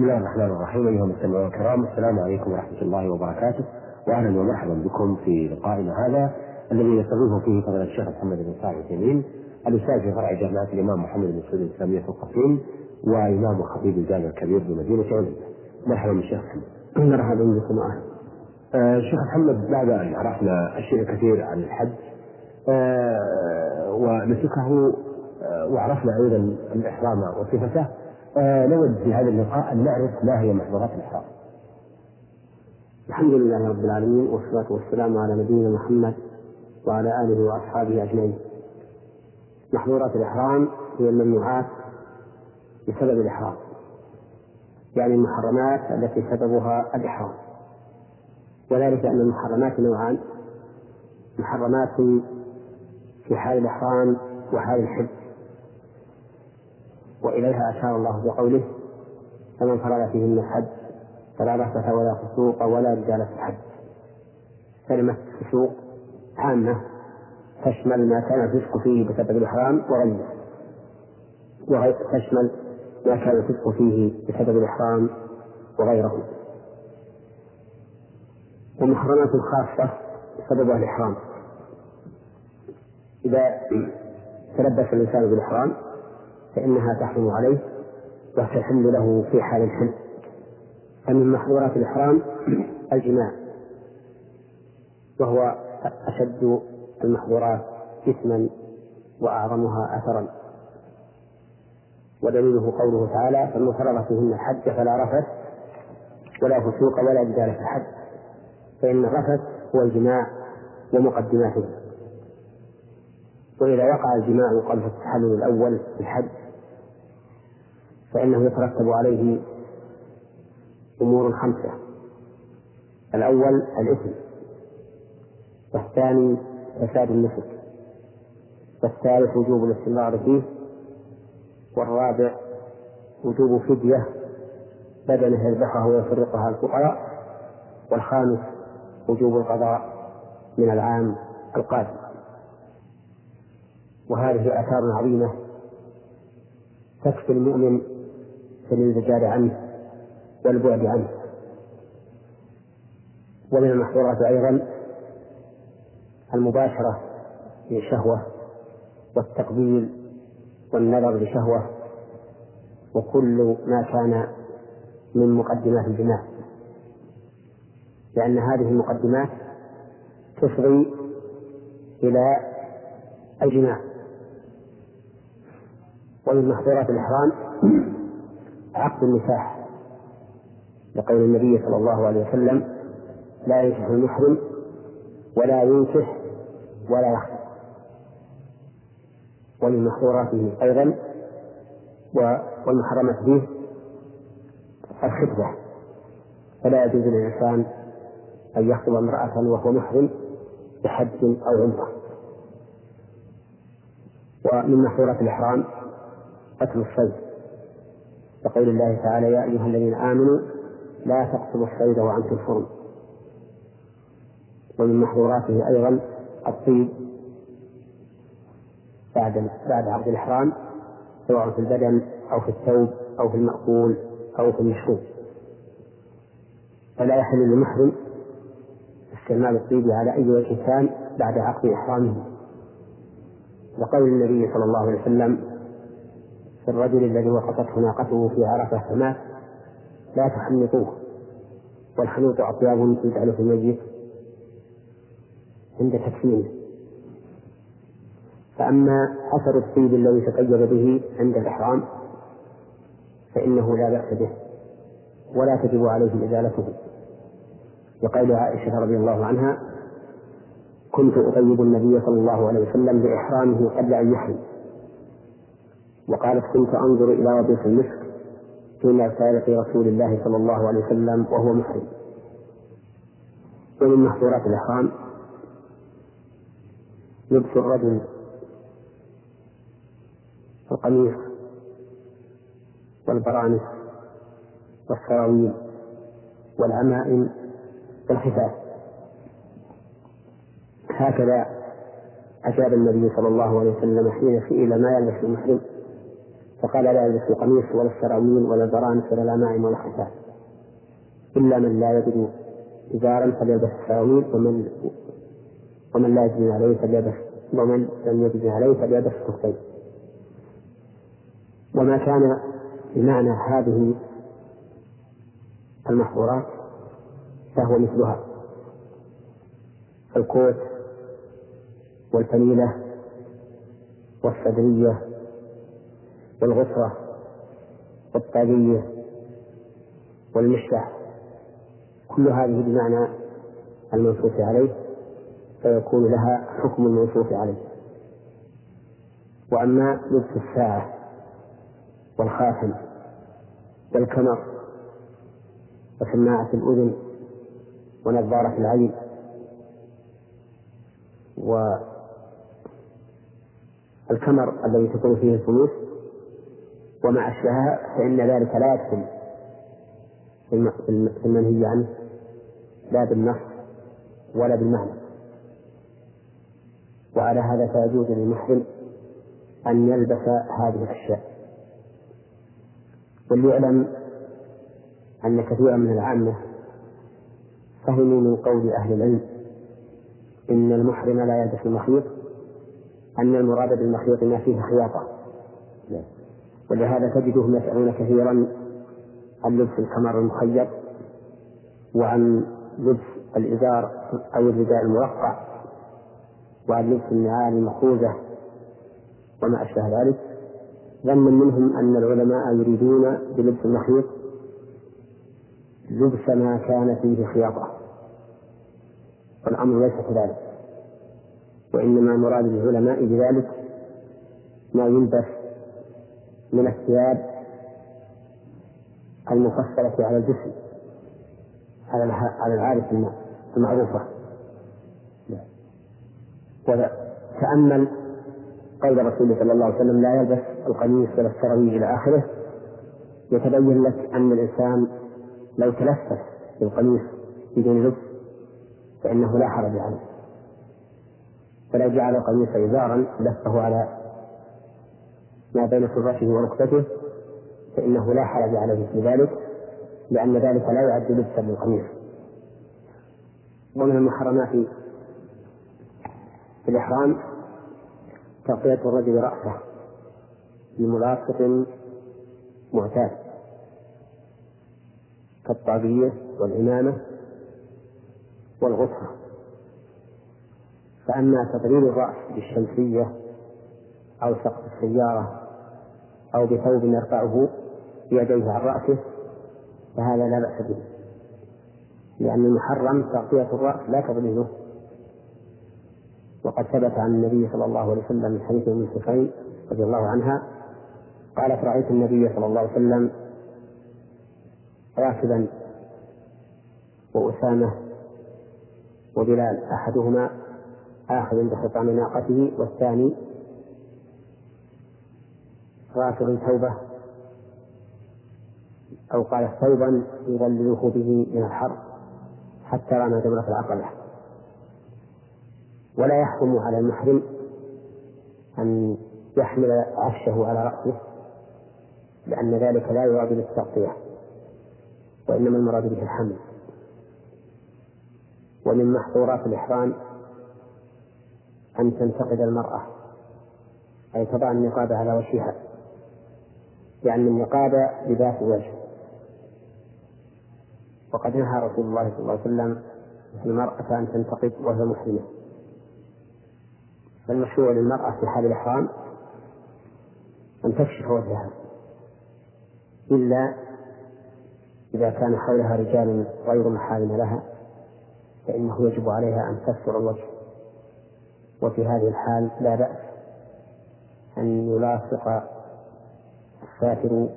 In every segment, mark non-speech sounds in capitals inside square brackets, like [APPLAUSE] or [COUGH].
بسم الله الرحمن الرحيم أيها المستمعون الكرام السلام عليكم ورحمة الله وبركاته. وأهلا ومرحبا بكم في لقائنا هذا الذي يستضيف فيه فضيلة الشيخ محمد بن صالح العثيمين الأستاذ في فرع جامعة الإمام محمد بن سعود الإسلامية في القصيم وإمام خطيب الجامع الكبير بمدينة علم مرحبا بالشيخ محمد. مرحبا بكم. أهلا آه شيخ محمد بعد أن عرفنا أشياء كثير عن الحج آه ونسكه آه وعرفنا أيضا الإحرام وصفته. نود في هذا اللقاء أن نعرف ما هي محظورات الإحرام الحمد لله رب العالمين والصلاة والسلام على نبينا محمد وعلى آله وأصحابه أجمعين. محظورات الإحرام هي الممنوعات بسبب الإحرام يعني المحرمات التي سببها الإحرام. وذلك أن المحرمات نوعان محرمات في حال الإحرام وحال الحج. وإليها أشار الله بقوله فمن فرض فيهن الحج فلا رفث ولا فسوق ولا رجال في الحج. كلمة فسوق عامة تشمل ما كان الفسق فيه بسبب الإحرام وغيره وتشمل ما كان الفسق فيه بسبب الإحرام وغيره. ومحرمات خاصة سببها الإحرام. إذا تلبس الإنسان بالإحرام فإنها تحرم عليه وتحل له في حال الحل. فمن محظورات الإحرام الجماع وهو أشد المحظورات إثما وأعظمها أثرا. ودليله قوله تعالى فمن فرض فيهن الحج فلا رفث ولا فسوق ولا جدال في الحج فإن الرفث هو الجماع ومقدماته. وإذا وقع الجماع قبل التحلل الأول في الحج فإنه يترتب عليه أمور خمسة. الأول الإثم والثاني فساد النسك والثالث وجوب الاستمرار فيه والرابع وجوب فدية بدنه يذبحه ويفرقها الفقراء والخامس وجوب القضاء من العام القادم. وهذه آثار عظيمة تكفي المؤمن في الانزجار عنه والبعد عنه. ومن المحظورات أيضا المباشرة لشهوة والتقبيل والنظر لشهوة وكل ما كان من مقدمات الجماع. لأن هذه المقدمات تفضي إلى الجماع. ومن محظورات الإحرام عقد النكاح. لقول النبي صلى الله عليه وسلم لا ينكح المحرم ولا ينكح ولا يخطب. ومن محظوراته أيضا والمحرمات فيه الخطبة. فلا يجوز للإنسان أن يخطب امرأة وهو محرم بحج أو عمرة. ومن محظورات الإحرام قتل الصيد. لقول الله تعالى يا أيها الذين آمنوا لا تقتلوا الصيد وأنتم حرم. ومن محظوراته أيضا الطيب بعد بعد عقد الإحرام سواء في البدن أو في الثوب أو في المأكول أو في المشروب. فلا يحل للمحرم استعمال الطيب على أي وجه كان بعد عقد إحرامه. وقول النبي صلى الله عليه وسلم في الرجل الذي وقفته ناقته في عرفة فمات لا تحنطوه. والحنوط أطياب يجعل في الميت عند تكفينه فأما أثر الطيب الذي تطيب به عند الإحرام فإنه لا بأس به ولا تجب عليه إزالته. لقول عائشة رضي الله عنها كنت أطيب النبي صلى الله عليه وسلم بإحرامه قبل أن يحرم. وقالت كنت أنظر إلى وضيح المسك في مرسالة رسول الله صلى الله عليه وسلم وهو محرم ومن محظورات الإحرام لبس الرجل القميص والبرانس والسراويل والعمائم والخفاف هكذا أجاب النبي صلى الله عليه وسلم حين سئل ما يلبس المحرم فقال لا يلبس القميص ولا السراويل ولا البرانس ولا الأمائم ولا الخفاف إلا من لا يجد إزارا فليلبس السراويل ومن ومن لا يجد عليه فليلبس ومن لم يجد عليه فليلبس الخفين وما كان بمعنى هذه المحظورات فهو مثلها. الكوت والفنيلة والصدرية والغفرة والطاقية والمشلح كل هذه بمعنى المنصوص عليه فيكون لها حكم المنصوص عليه. وأما لبس الساعة والخاتم والكمر وسماعة الأذن ونظارة العين والكمر الذي تكون فيه الفلوس وما أشبهها فإن ذلك لا يدخل في المنهي عنه لا بالنص ولا بالمعنى. وعلى هذا فيجوز للمحرم أن يلبس هذه الأشياء. وليعلم أن كثيرا من العامة فهموا من قول أهل العلم إن المحرم لا يلبس المخيط أن المراد بالمخيط ما فيه خياطة. ولهذا تجدهم يسألون كثيرا عن لبس الكمر المخيط وعن لبس الإزار أو الرداء المرقع وعن لبس النعال المخوذة وما أشبه ذلك. ظنا منهم أن العلماء يريدون بلبس المخيط لبس ما كان فيه خياطة والأمر ليس كذلك وإنما مراد العلماء بذلك ما يلبس من الثياب المفصلة على الجسم على على العادة المعروفة. وتأمل قول رسول صلى الله عليه وسلم لا يلبس القميص ولا السراويل إلى آخره. يتبين لك أن الإنسان لو تلفت بالقميص بدون لبس فإنه لا حرج عليه فلا جعل القميص إزارا لفه على ما بين سرته وركبته فإنه لا حرج عليه في ذلك لأن ذلك لا يعد لبسا للقميص. ومن المحرمات في الإحرام تغطية الرجل رأسه بملاصق معتاد كالطاقية والعمامة والغصة. فأما تضرير الرأس بالشمسية أو سقف السيارة أو بثوب يرفعه بيديه عن رأسه فهذا لا بأس به. لأن المحرم تغطية الرأس لا تضريره وقد ثبت عن النبي صلى الله عليه وسلم من حديث أم سفيان رضي الله عنها قالت رأيت النبي صلى الله عليه وسلم راكبا وأسامة وبلال أحدهما آخذ بخطام ناقته والثاني راكب ثوبه أو قال ثوبا يظلله به من الحر حتى رمى جمرة العقبة ولا يحكم على المحرم أن يحمل عفشه على رأسه لأن ذلك لا يراد بالتغطية وإنما المراد به الحمل. ومن محظورات الإحرام أن تنتقد المرأة أي تضع النقاب على وجهها. لأن النقاب لباس الوجه وقد نهى رسول الله صلى الله عليه وسلم المرأة أن تنتقد وهي محرمة فالمشروع للمرأة في حال الإحرام أن تكشف وجهها إلا إذا كان حولها رجال غير محارم لها فإنه يجب عليها أن تستر الوجه. وفي هذه الحال لا بأس أن يلاصق الساتر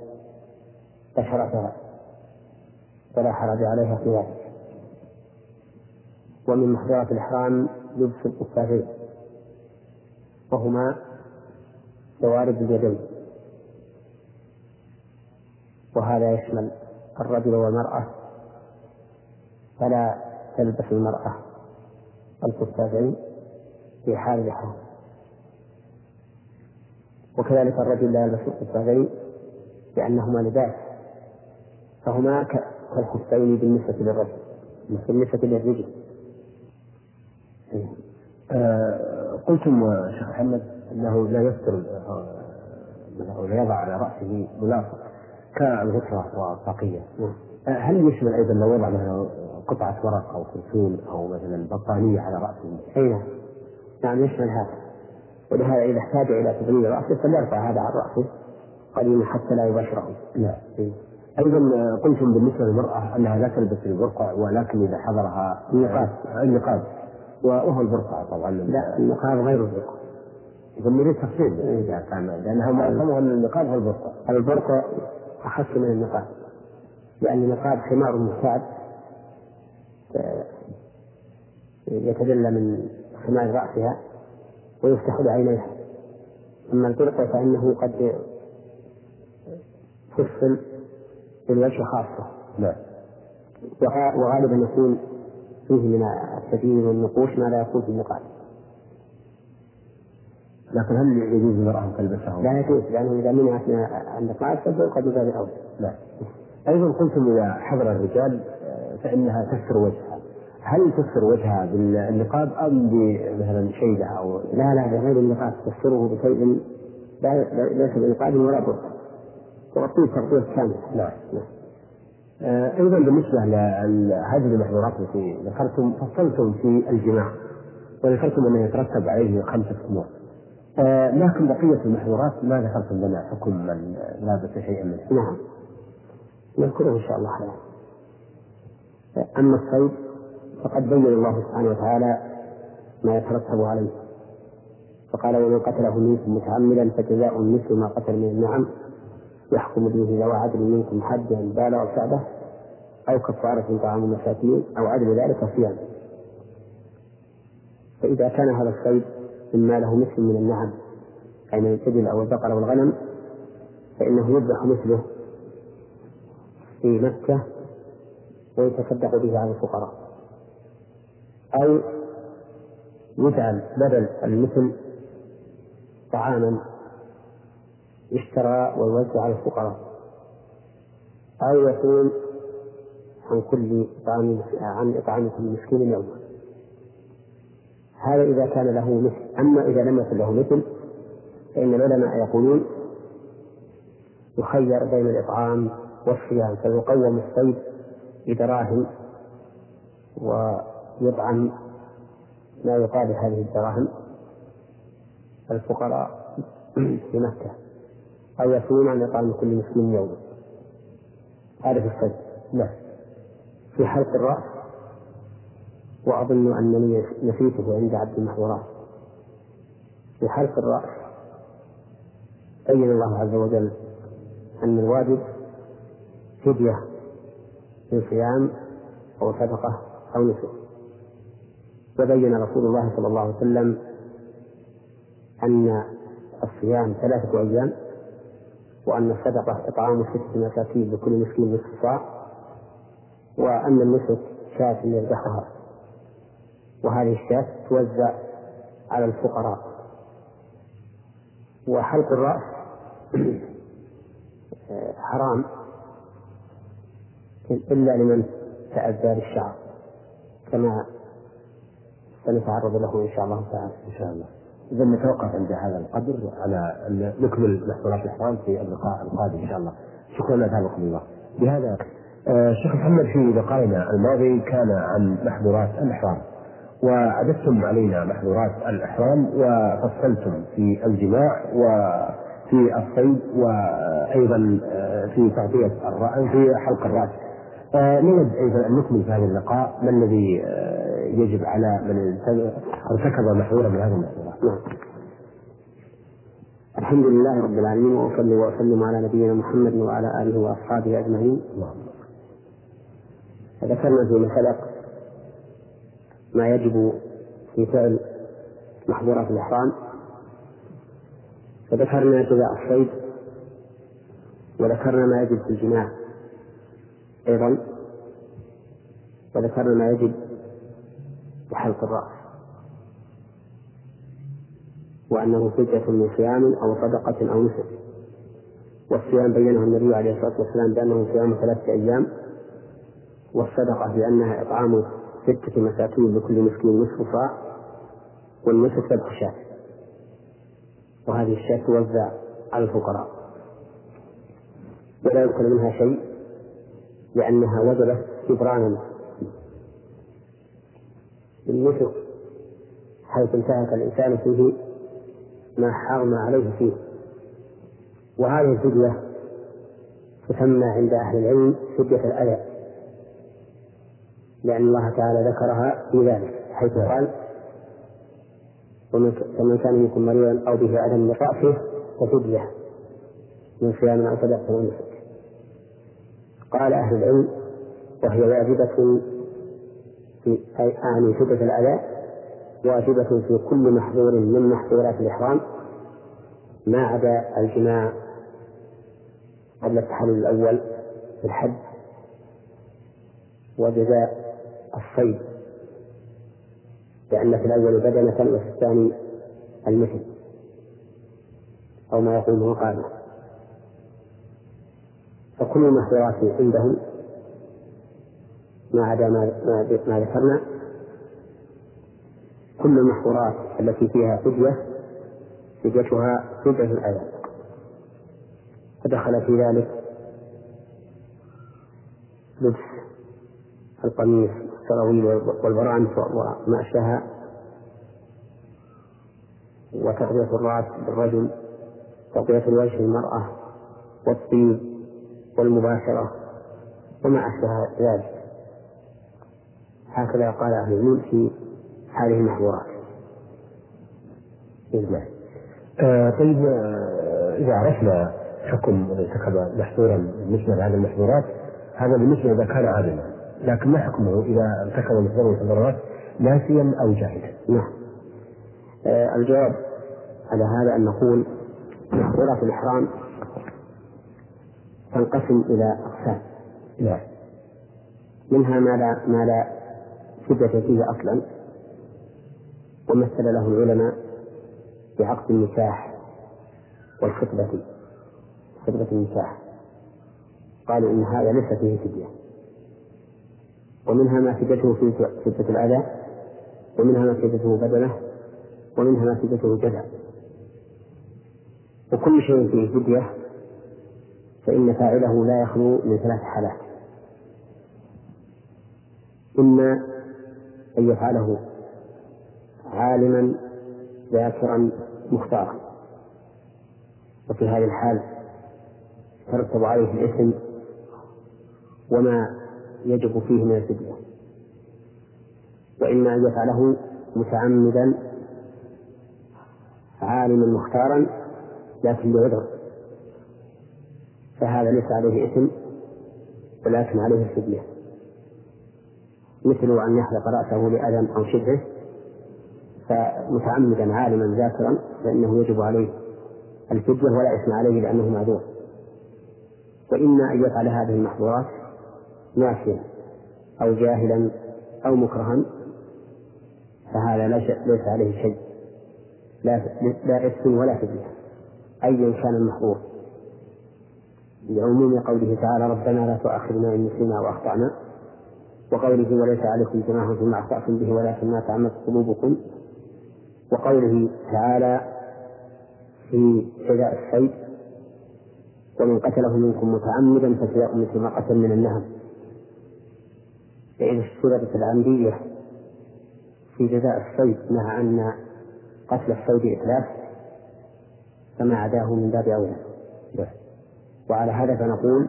بشرتها ولا حرج عليها في ذلك. ومن محظورات الإحرام لبس الكفافين وهما جوارب اليدين. وهذا يشمل الرجل والمرأة فلا تلبس المرأة الكفافين في حال الإحرام. وكذلك الرجل لا يلبس القفازين لأنهما لباس. فهما كالخفين بالنسبة للرجل بالنسبة للرجل. آه قلتم شيخ محمد أنه لا يستر أو لا يضع على رأسه ملاصق كالغفره والطاقيه نعم. آه هل يشمل أيضا لو وضع مثلا قطعة ورق أو كرتون أو مثلا بطانية على رأسه؟ أي نعم. نعم يشمل هذا. ولهذا إذا احتاج إلى تبريد رأسه فليرفع هذا عن رأسه. قليلا حتى لا يباشره. نعم. أيضا قلتم بالنسبة للمرأة أنها لا تلبس البرقع ولكن إذا حضرها النقاب النقاب وهو البرقع طبعا. لا النقاب غير البرقع. إذا نريد تفصيل. إذا كان لأنها معظمها ان النقاب هو البرقع. البرقع اخف من النقاب. لأن النقاب حمار معتاد يتدلى من حمار رأسها ويفتح لعينيها أما البرقع فإنه قد فصل بالوجه خاصة نعم وغالبا يكون فيه من التدين والنقوش ما لا يكون في النقاط لكن هل يجوز للمرأة أن تلبسه؟ لا يجوز لأنه إذا منعت النقاط فقد باب أولى. نعم. أيضا قلتم إذا حضر الرجال فإنها تستر وجهها. هل تستر وجهها بالنقاب أم مثلا شيدة أو لا لا بغير النقاب تستره بشيء ليس بنقاب ولا برقع. تغطيه تغطية كاملة. نعم. نعم. آه، أيضا بالنسبة لهذه المحظورات التي ذكرتم فصلتم في الجماع وذكرتم أنه يترتب عليه خمسة أمور. آه، لكن بقية المحظورات ما ذكرتم لنا حكم من لابس شيئا منها. نعم. نذكره إن شاء الله حياه. أما الصيد فقد بين الله سبحانه وتعالى ما يترتب عليه. فقال ومن قتله منكم متعمدا فجزاء مثل ما قتل من النعم يحكم به ذوى عدل منكم حدا بالغ كعبة أو كفارة طعام مساكين أو عدل ذلك صيام فإذا كان هذا الصيد مما له مثل من النعم أي من الإبل أو البقر أو الغنم فإنه يذبح مثله في مكة ويتصدق به على الفقراء. أو يجعل بدل المثل طعاما يشترى ويوزع على الفقراء. أو يكون عن كل إطعام عن إطعام كل مسكين يوما هذا إذا كان له مثل. أما إذا لم يكن له مثل فإن العلماء يقولون يخير بين الإطعام والصيام فيقوم الصيد بدراهم ويطعم ما يقابل هذه الدراهم الفقراء في مكة. أو يصوم عن إطعام كل مسكين يوما هذا في الصيد نعم. في حلق الرأس. وأظن أنني نسيته عند عبد المحظورات. في حلق الرأس. بين الله عز وجل أن الواجب فدية من صيام أو صدقة أو نسك. وبين رسول الله صلى الله عليه وسلم أن الصيام ثلاثة أيام. وأن الصدقة إطعام ستة مساكين لكل مسكين نصف وأن النسك شاة يذبحها وهذه الشاة توزع على الفقراء. وحلق الرأس [CLEARS THROAT] حرام إلا لمن تأذى بالشعر كما سنتعرض له إن شاء الله تعالى. إن شاء الله. إذا نتوقف عند هذا القدر على أن نكمل محظورات الإحرام في اللقاء القادم إن شاء الله. شكرا أثابكم الله بهذا آه شيخ محمد في لقائنا الماضي كان عن محظورات الإحرام. وعددتم علينا محظورات الإحرام وفصلتم في الجماع وفي الصيد وأيضا آه، في تغطية الرأس في حلق الرأس. آه نود أيضا أن نكمل في هذا اللقاء. ما الذي آه يجب على من ارتكب محظورا من هذه المحظورات نعم. الحمد لله رب العالمين وأصلي وأسلم على نبينا محمد وعلى آله وأصحابه أجمعين. ذكرنا فيما سبق ما يجب في فعل محظورات الإحرام وذكرنا جزاء الصيد وذكرنا ما يجب في الجماع أيضا وذكرنا ما يجب وحلق الرأس. وأنه فدية من صيام أو صدقة أو نسك. والصيام بينه النبي عليه الصلاة والسلام بأنه صيام ثلاثة أيام. والصدقة بأنها إطعام ستة مساكين لكل مسكين نصف صاع والنصف ذبح شاة. وهذه الشاة توزع على الفقراء. ولا يدخل منها شيء لأنها وجبت جبرانا بالنسك حيث انتهك الإنسان فيه ما حرم عليه فيه. وهذه الفدية تسمى عند أهل العلم فدية الأذى لأن الله تعالى ذكرها في ذلك حيث قال ومن كان منكم مريضا أو به أذى من رأسه ففدية من صيام أو صدقة أو نسك. قال أهل العلم وهي واجبة في أعني فدية الأذى واجبة في كل محظور من محظورات الإحرام ما عدا الجماع قبل التحلل الأول في الحج وجزاء الصيد لأن في الأول بدنة وفي الثاني المثل أو ما يقول مقامة فكل المحظورات عندهم ما عدا ما, ذكرنا. كل المحظورات التي فيها فدية فديتها فدية الأذى. فدخل في ذلك لبس القميص والسراويل والبرانس وما أشبهها وتغطية الرأس بالرجل تغطية الوجه المرأة والطيب والمباشرة وما أشبه ذلك. هكذا قال أهل العلم في هذه المحظورات. نعم. آه طيب آه إذا عرفنا حكم من ارتكب محظورا بالنسبة لهذه المحظورات هذا بالنسبة إذا كان عالما لكن ما حكمه إذا ارتكب محظورا من المحظورات؟ ناسيا أو جاهلا؟ نعم. آه الجواب على هذا أن نقول محظورات الإحرام تنقسم إلى أقسام. نعم. منها ما لا ما لا شدة فيه أصلا ومثل له العلماء بعقد النكاح والخطبة خطبة النكاح. قالوا إن هذا ليس فيه فدية. ومنها ما فدته في فدة الأذى ومنها ما فدته بدنه ومنها ما فدته جزع. وكل شيء فيه فدية فإن فاعله لا يخلو من ثلاث حالات. إما أن يفعله عالما ذاكرا مختارا. وفي هذه الحال يترتب عليه الإثم وما يجب فيه من الفدية. وإما أن يفعله متعمدا عالما مختارا لكن بعذر. فهذا ليس عليه إثم ولكن عليه الفدية. مثل أن يحلق رأسه لأذى أو شبهه فمتعمدا عالما ذاكرا فإنه يجب عليه الفدية ولا إثم عليه لأنه معذور. وإما أن يفعل هذه المحظورات ناسيا أو جاهلا أو مكرها فهذا ليس عليه شيء. لا لا إثم ولا فدية. أيا كان المحظور. لعموم قوله تعالى ربنا لا تؤاخذنا إن نسينا أو أخطأنا وقوله وليس عليكم جناح فيما أخطأتم به ولكن ما تعمدت قلوبكم. وقوله تعالى في جزاء الصيد ومن قتله منكم متعمدا فجزاء مثل ما قتل من النهم فإذا اشترطت العمدية في جزاء الصيد مع أن قتل الصيد إتلاف فما عداه من باب أولى. وعلى هذا فنقول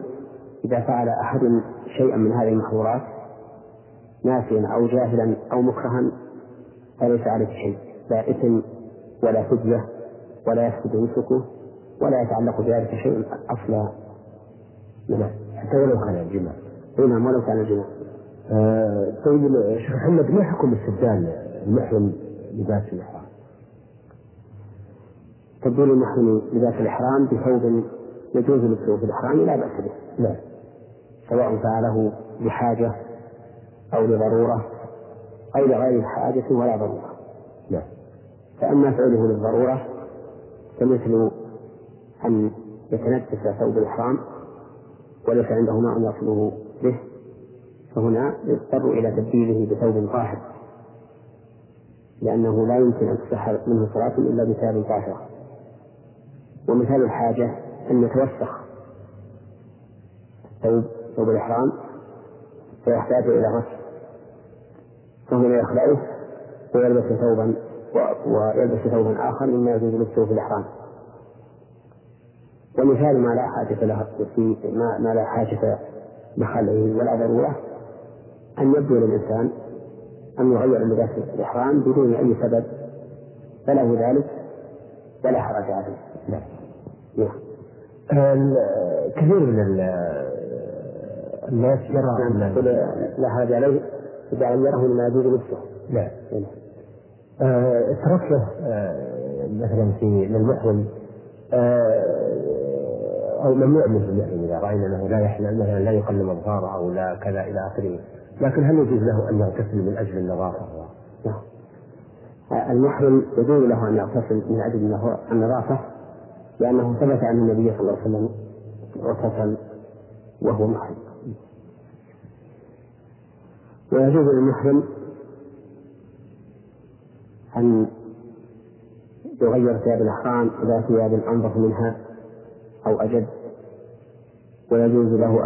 إذا فعل أحد شيئا من هذه المحظورات ناسيا أو جاهلا أو مكرها فليس عليه شيء لا إثم ولا فدية ولا يفسد نسكه ولا يتعلق بذلك شيء أصلا. نعم. حتى ولو كان الجماع اي نعم ولو كان الجماع آه طيب شيخ محمد ما حكم استبدال المحرم لباس الإحرام؟ تبديل المحرم لباس الإحرام بثوب يجوز لبسه في الإحرام لا بأس به. نعم. سواء فعله بحاجة أو لضرورة أو لغير حاجة ولا ضرورة. نعم. فأما فعله للضرورة فمثل أن يتنفس ثوب الإحرام وليس عنده ماء يصله به فهنا يضطر إلى تبديله بثوب طاهر لأنه لا يمكن أن تصح منه صلاة إلا بثوب طاهرة ومثال الحاجة أن يتوسخ ثوب ثوب الإحرام فيحتاج إلى غسل فهنا يخلعه ويلبس ثوبا ويلبس ثوبا آخر مما يجوز لبسه في الإحرام ومثال ما لا حاجة له في ما, ما لا حاجة بخلعه ولا ضرورة أن يبدو للإنسان أن يغير لباس الإحرام بدون أي سبب فله ذلك ولا حرج عليه. نعم. نعم. كثير من الناس يرى أن لا حرج عليه إذا غيره لما يجوز لبسه. نعم. آه تركه آه مثلا في للمحرم آه أو ممنوع منه المحرم إذا رأينا أنه لا يحلم مثلا لا يقلم اظفاره أو لا كذا إلى آخره لكن هل يجوز له أن يغتسل من أجل النظافه؟ نعم. المحرم يجوز له أن يغتسل من أجل النظافه لأنه ثبت عن النبي صلى الله عليه وسلم اغتسل وهو محرم ويجوز للمحرم أن يغير ثياب الإحرام إلى ثياب أنظف منها أو أجد ويجوز له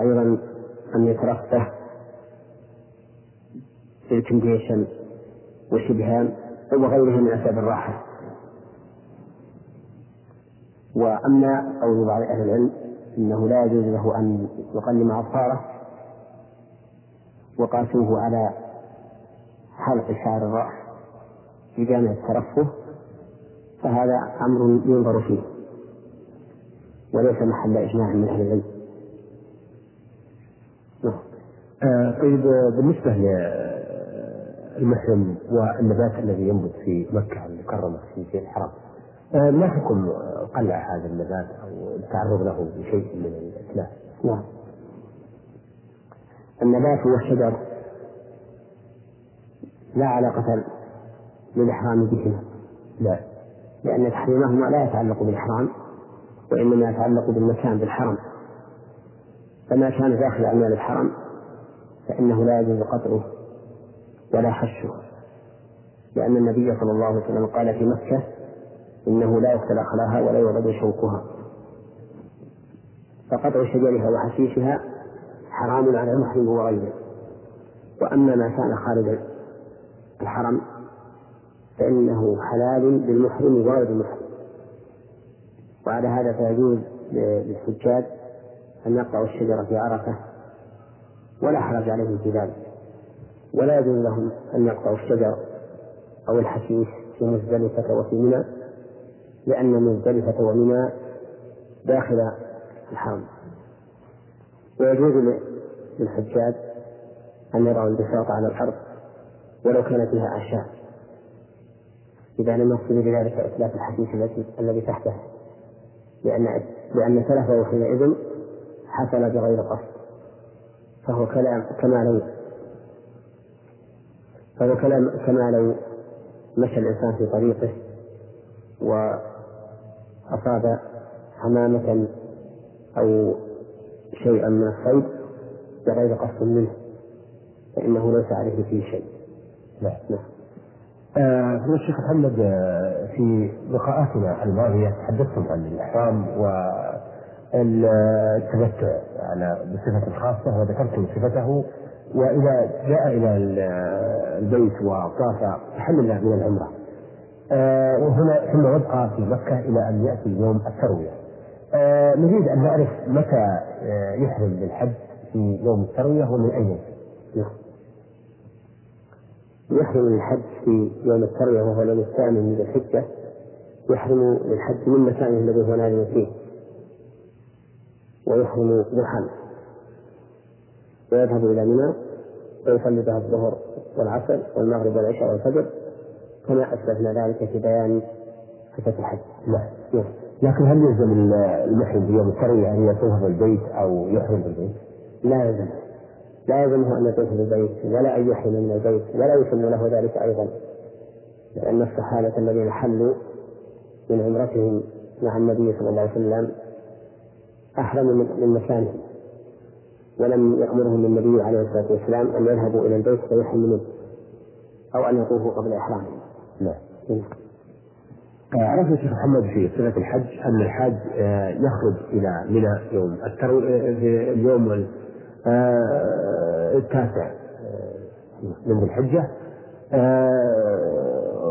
أيضا أن يترفه في الكنديشن وشبهان وغيره من أسباب الراحة. وأما قول بعض أهل العلم أنه لا يجوز له أن يقلم أظفاره وقاسوه على حلق شعر الرأس في جامع الترفه فهذا أمر ينظر فيه وليس محل إجماع من أهل العلم نعم. آه طيب بالنسبة للمحرم والنبات الذي ينبت في مكة المكرمة في الحرم آه ما حكم قلع هذا النبات أو التعرض له بشيء من الإتلاف؟ نعم النبات والشجر لا علاقة للإحرام بهما. لا. لأن تحريمهما لا يتعلق بالإحرام وإنما يتعلق بالمكان بالحرم فما كان داخل أعمال الحرم فإنه لا يجوز قطعه ولا حشه لأن النبي صلى الله عليه وسلم قال في مكة إنه لا يقتل خلاها ولا يعبد شوكها. فقطع شجرها وحشيشها حرام على المحرم وغيره وأما ما كان خارج الحرم فإنه حلال للمحرم وغير المحرم. وعلى هذا فيجوز للحجاج أن يقطعوا الشجرة في عرفة ولا حرج عليهم في ذلك. ولا يجوز لهم أن يقطعوا الشجر أو الحشيش في مزدلفة وفي منى لأن مزدلفة ومنى داخل الحرم. ويجوز للحجاج أن يروا البساط على الأرض ولو كان فيها أعشاب. إذا لم يقصد بذلك إتلاف الذي الذي تحته لأن لأن تلفه حينئذ حصل بغير قصد. فهو كلام كما لو فهو كلام كما لو مشى الإنسان في طريقه وأصاب حمامة أو شيئا من الصيد بغير قصد منه فإنه ليس عليه فيه شيء. نعم. نعم. آه الشيخ محمد آه في لقاءاتنا الماضية تحدثتم عن الإحرام والتمتع على بصفة خاصة وذكرتم صفته وإذا جاء إلى البيت وطاف تحلل من العمرة آه وهنا ثم يبقى في مكة إلى أن يأتي يوم التروية نريد أن نعرف متى آه يحرم بالحج في يوم التروية ومن أي يوم يحرم للحج في يوم التروية وهو اليوم الثامن من الحجة. يحرم للحج من مكانه الذي هو نازل فيه. ويحرم ضحى. ويذهب إلى منى ويصلي بها الظهر والعصر والمغرب والعشاء والفجر. كما أسلفنا ذلك في بيان صفة الحج. نعم. لكن هل يلزم المحرم في يوم التروية أن يطوف بالبيت أو يحرم بالبيت؟ لا يلزم لا يلزمه أن يطوف بالبيت ولا أن يحرم من البيت ولا يسن له ذلك أيضا لأن الصحابة الذين حلوا من عمرتهم مع النبي صلى الله عليه وسلم أحرموا من مكانهم ولم يأمرهم النبي عليه الصلاة والسلام أن يذهبوا إلى البيت فيحملون أو أن يطوفوا قبل إحرامهم. نعم. عرفنا شيخ محمد في صفة الحج أن الحاج آه، يخرج إلى منى يوم الترو... آه، في اليوم آه، التاسع من ذي الحجة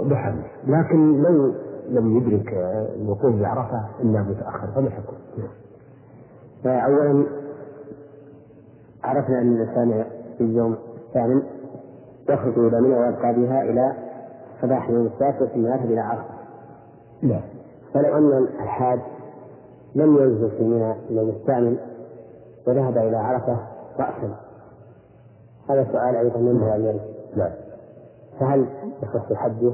بحمل لكن لو لم يدرك الوقوف بعرفة إلا متأخر فما الحكم؟ فأولا عرفنا أن الإنسان في اليوم الثامن يخرج إلى منى ويبقى بها إلى صباح يوم التاسع ثم يذهب إلى عرفة. نعم. فلو أن الحاج لم ينزل في منى اليوم الثامن وذهب إلى عرفة رأسا هذا سؤال أيضا ينبغي أن يرد. نعم. فهل يصح حجه؟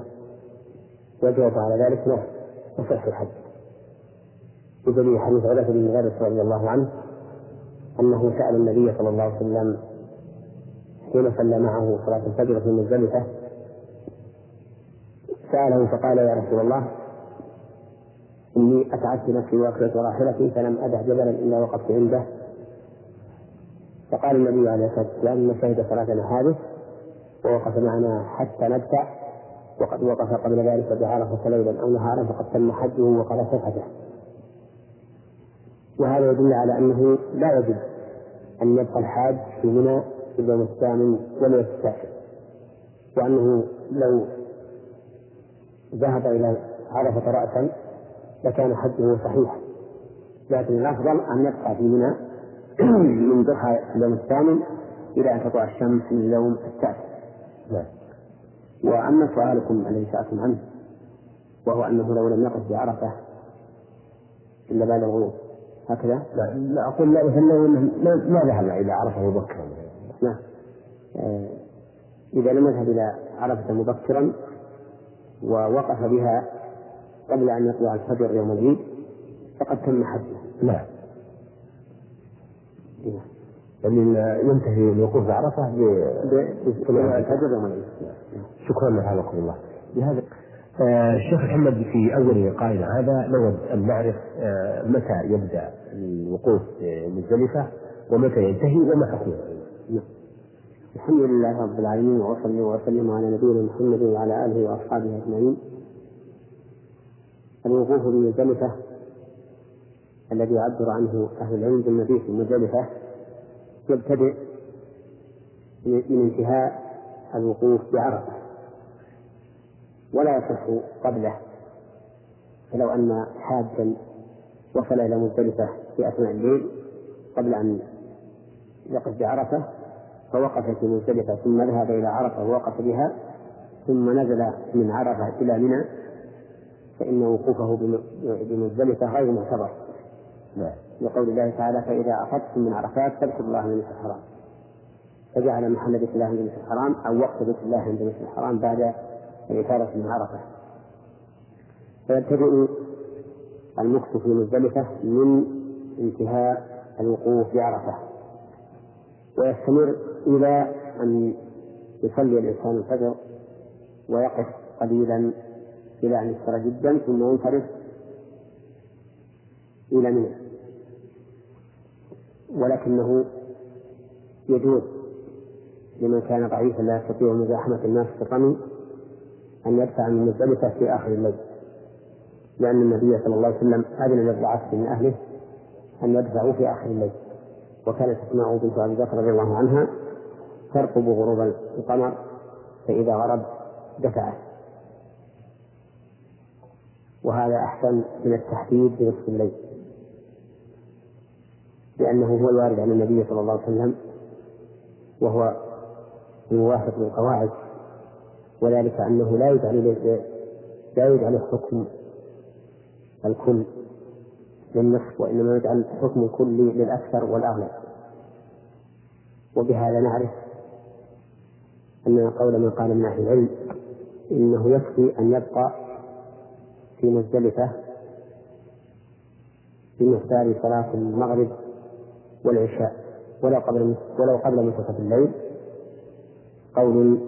والجواب على ذلك لا يصح الحج. بدليل حديث عبادة بن مالك رضي الله عنه أنه سأل النبي صلى الله عليه وسلم حين صلى معه صلاة الفجر في مزدلفة سأله فقال يا رسول الله إني أتعبت نفسي وأكلت راحلتي فلم أدع جبلا إلا وقفت عنده. فقال النبي عليه الصلاة والسلام إن شهد صلاتنا هذه؟ ووقف معنا حتى نبتع وقد وقف قبل ذلك بعرفة ليلا أو نهارا فقد تم حجه وقضى صفحته وهذا يدل على أنه لا يجب أن يبقى الحاج في منى في اليوم الثامن ولا التاسع. وأنه لو ذهب إلى عرفة رأسا لكان حجه صحيحا لكن الأفضل أن يبقى في منى [CLEARS THROAT] من ضحى اليوم الثامن إلى أن تطلع الشمس من اليوم التاسع نعم. وأما سؤالكم الذي سألتم عنه وهو أنه لو لم يقف بعرفة إلا بعد الغروب هكذا؟ لا, لا أقول لا مثلا ما, ذهب إلى عرفة مبكرا نعم آه إذا لم يذهب إلى عرفة مبكرا ووقف بها قبل أن يطلع الفجر يوم العيد فقد تم حجه. نعم. يعني ينتهي الوقوف بعرفة بالفجر يوم العيد. شكرا لك الله. بهذا الشيخ آه، محمد في أول لقائنا هذا نود أن نعرف آه، متى يبدأ الوقوف مزدلفه ومتى ينتهي وما حكمه. الحمد لله رب العالمين وأصلي وأسلم على نبينا محمد وعلى آله وأصحابه أجمعين. الوقوف بمزدلفه الذي يعبر عنه أهل العلم بالمبيت بمزدلفه يبتدئ من انتهاء الوقوف بعرفة. ولا يصح قبله فلو أن حاجا وصل إلى مزدلفة في أثناء الليل قبل أن يقف بعرفة فوقف في مزدلفة ثم ذهب إلى عرفة ووقف بها ثم نزل من عرفة إلى منى فإن وقوفه بمزدلفة غير معتبر. نعم. لقول الله تعالى فإذا أفضتم من عرفات فاذكروا الله عند الحرام. فجعل محل بيت الله عند الحرام أو وقت بيت الله عند الحرام بعد الإفادة من عرفة فيبتدئ المكث في مزدلفة من انتهاء الوقوف بعرفة ويستمر إلى أن يصلي الإنسان الفجر ويقف قليلا إلى أن يكثر جدا ثم ينصرف إلى منى. ولكنه يجوز لمن كان ضعيفا لا يستطيع مزاحمة الناس في الرمي أن يدفع من مزدلفة في آخر الليل. لأن النبي صلى الله عليه وسلم أذن للضعاف من أهله أن يدفعوا في آخر الليل. وكانت أسماء بنت أبي بكر رضي الله عنها ترقب غروب القمر فإذا غرب دفعت وهذا أحسن من التحديد بنصف الليل. لأنه هو الوارد عن النبي صلى الله عليه وسلم وهو الموافق للقواعد وذلك أنه لا يجعل لا يجعل حكم الكل للنصف وإنما يجعل حكم الكل للأكثر والأغلب. وبهذا نعرف أن قول من قال من أهل العلم إنه يكفي أن يبقى في مزدلفة بمقدار صلاة المغرب والعشاء ولو قبل ولو قبل منتصف الليل. قول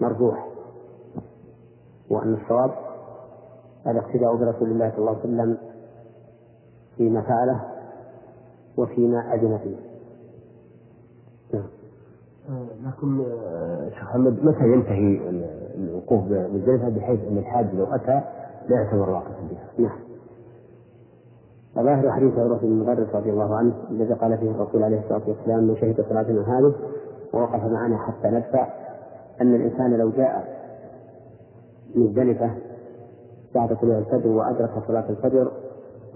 مرجوح. وأن الصواب الاقتداء برسول الله صلى الله عليه وسلم فيما فعله وفيما أذن فيه. لكن آه، شيخ محمد متى ينتهي الوقوف بمزدلفة بحيث أن الحاج لو أتى لا يعتبر واقفا بها؟ نعم. وظاهر حديث عروة بن مدرس رضي الله عنه الذي قال فيه الرسول عليه الصلاة والسلام من شهد صلاتنا هذه ووقف معنا حتى ندفع أن الإنسان لو جاء مزدلفة بعد طلوع الفجر وأدرك صلاة الفجر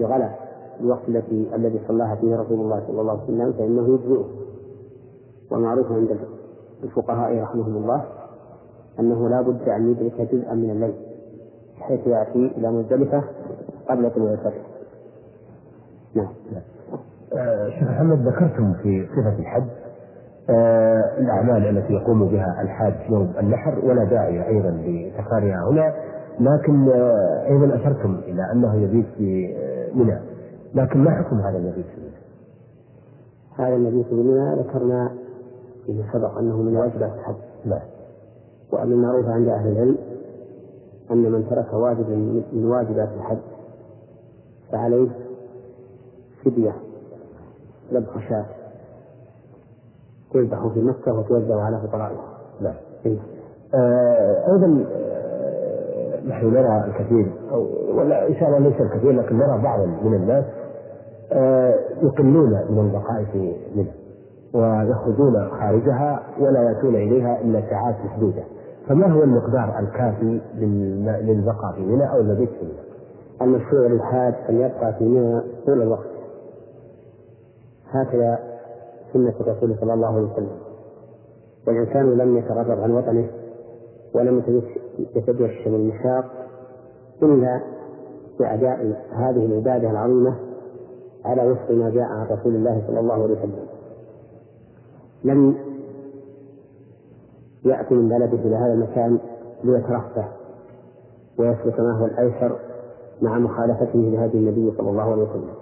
بغلس الوقت التي الذي صلاها فيه رسول الله صلى الله عليه وسلم فإنه يجزئه ومعروف عند الفقهاء رحمهم الله أنه لا بد أن يدرك جزءا من الليل بحيث يأتي إلى مزدلفة قبل طلوع الفجر نعم آه شيخ محمد ذكرتم في صفة الحج آه الأعمال التي يقوم بها الحاج يوم النحر ولا داعي أيضا لتكرارها هنا لكن آه أيضا أشرتم إلى أنه يبيت في آه، منى لكن ما حكم هذا المبيت في منى؟ هذا المبيت في منى ذكرنا فيما سبق أنه من واجبات الحج نعم وأن المعروف عند أهل العلم أن من ترك واجبا من واجبات الحج فعليه فدية ذبح شاة تذبح في مكة وتوزع على فقرائها. نعم. إيه. آه أيضا آه نحن نرى الكثير أو ولا إن شاء الله ليس الكثير لكن نرى بعضا من الناس آه يقلون من البقاء في منى ويخرجون خارجها ولا يأتون إليها إلا ساعات محدودة. فما هو المقدار الكافي للبقاء في منى أو المبيت في منى؟ المشروع للحاج أن يبقى في منى طول الوقت. هكذا سنة الرسول صلى الله عليه وسلم. والإنسان لم يتغرب عن وطنه ولم يتجشم المشاق إلا بأداء هذه العبادة العظيمة على وفق ما جاء عن رسول الله صلى الله عليه وسلم. لم يأتي من بلده إلى هذا المكان ليترفه ويسلك ما هو الأيسر مع مخالفته لهدي النبي صلى الله عليه وسلم.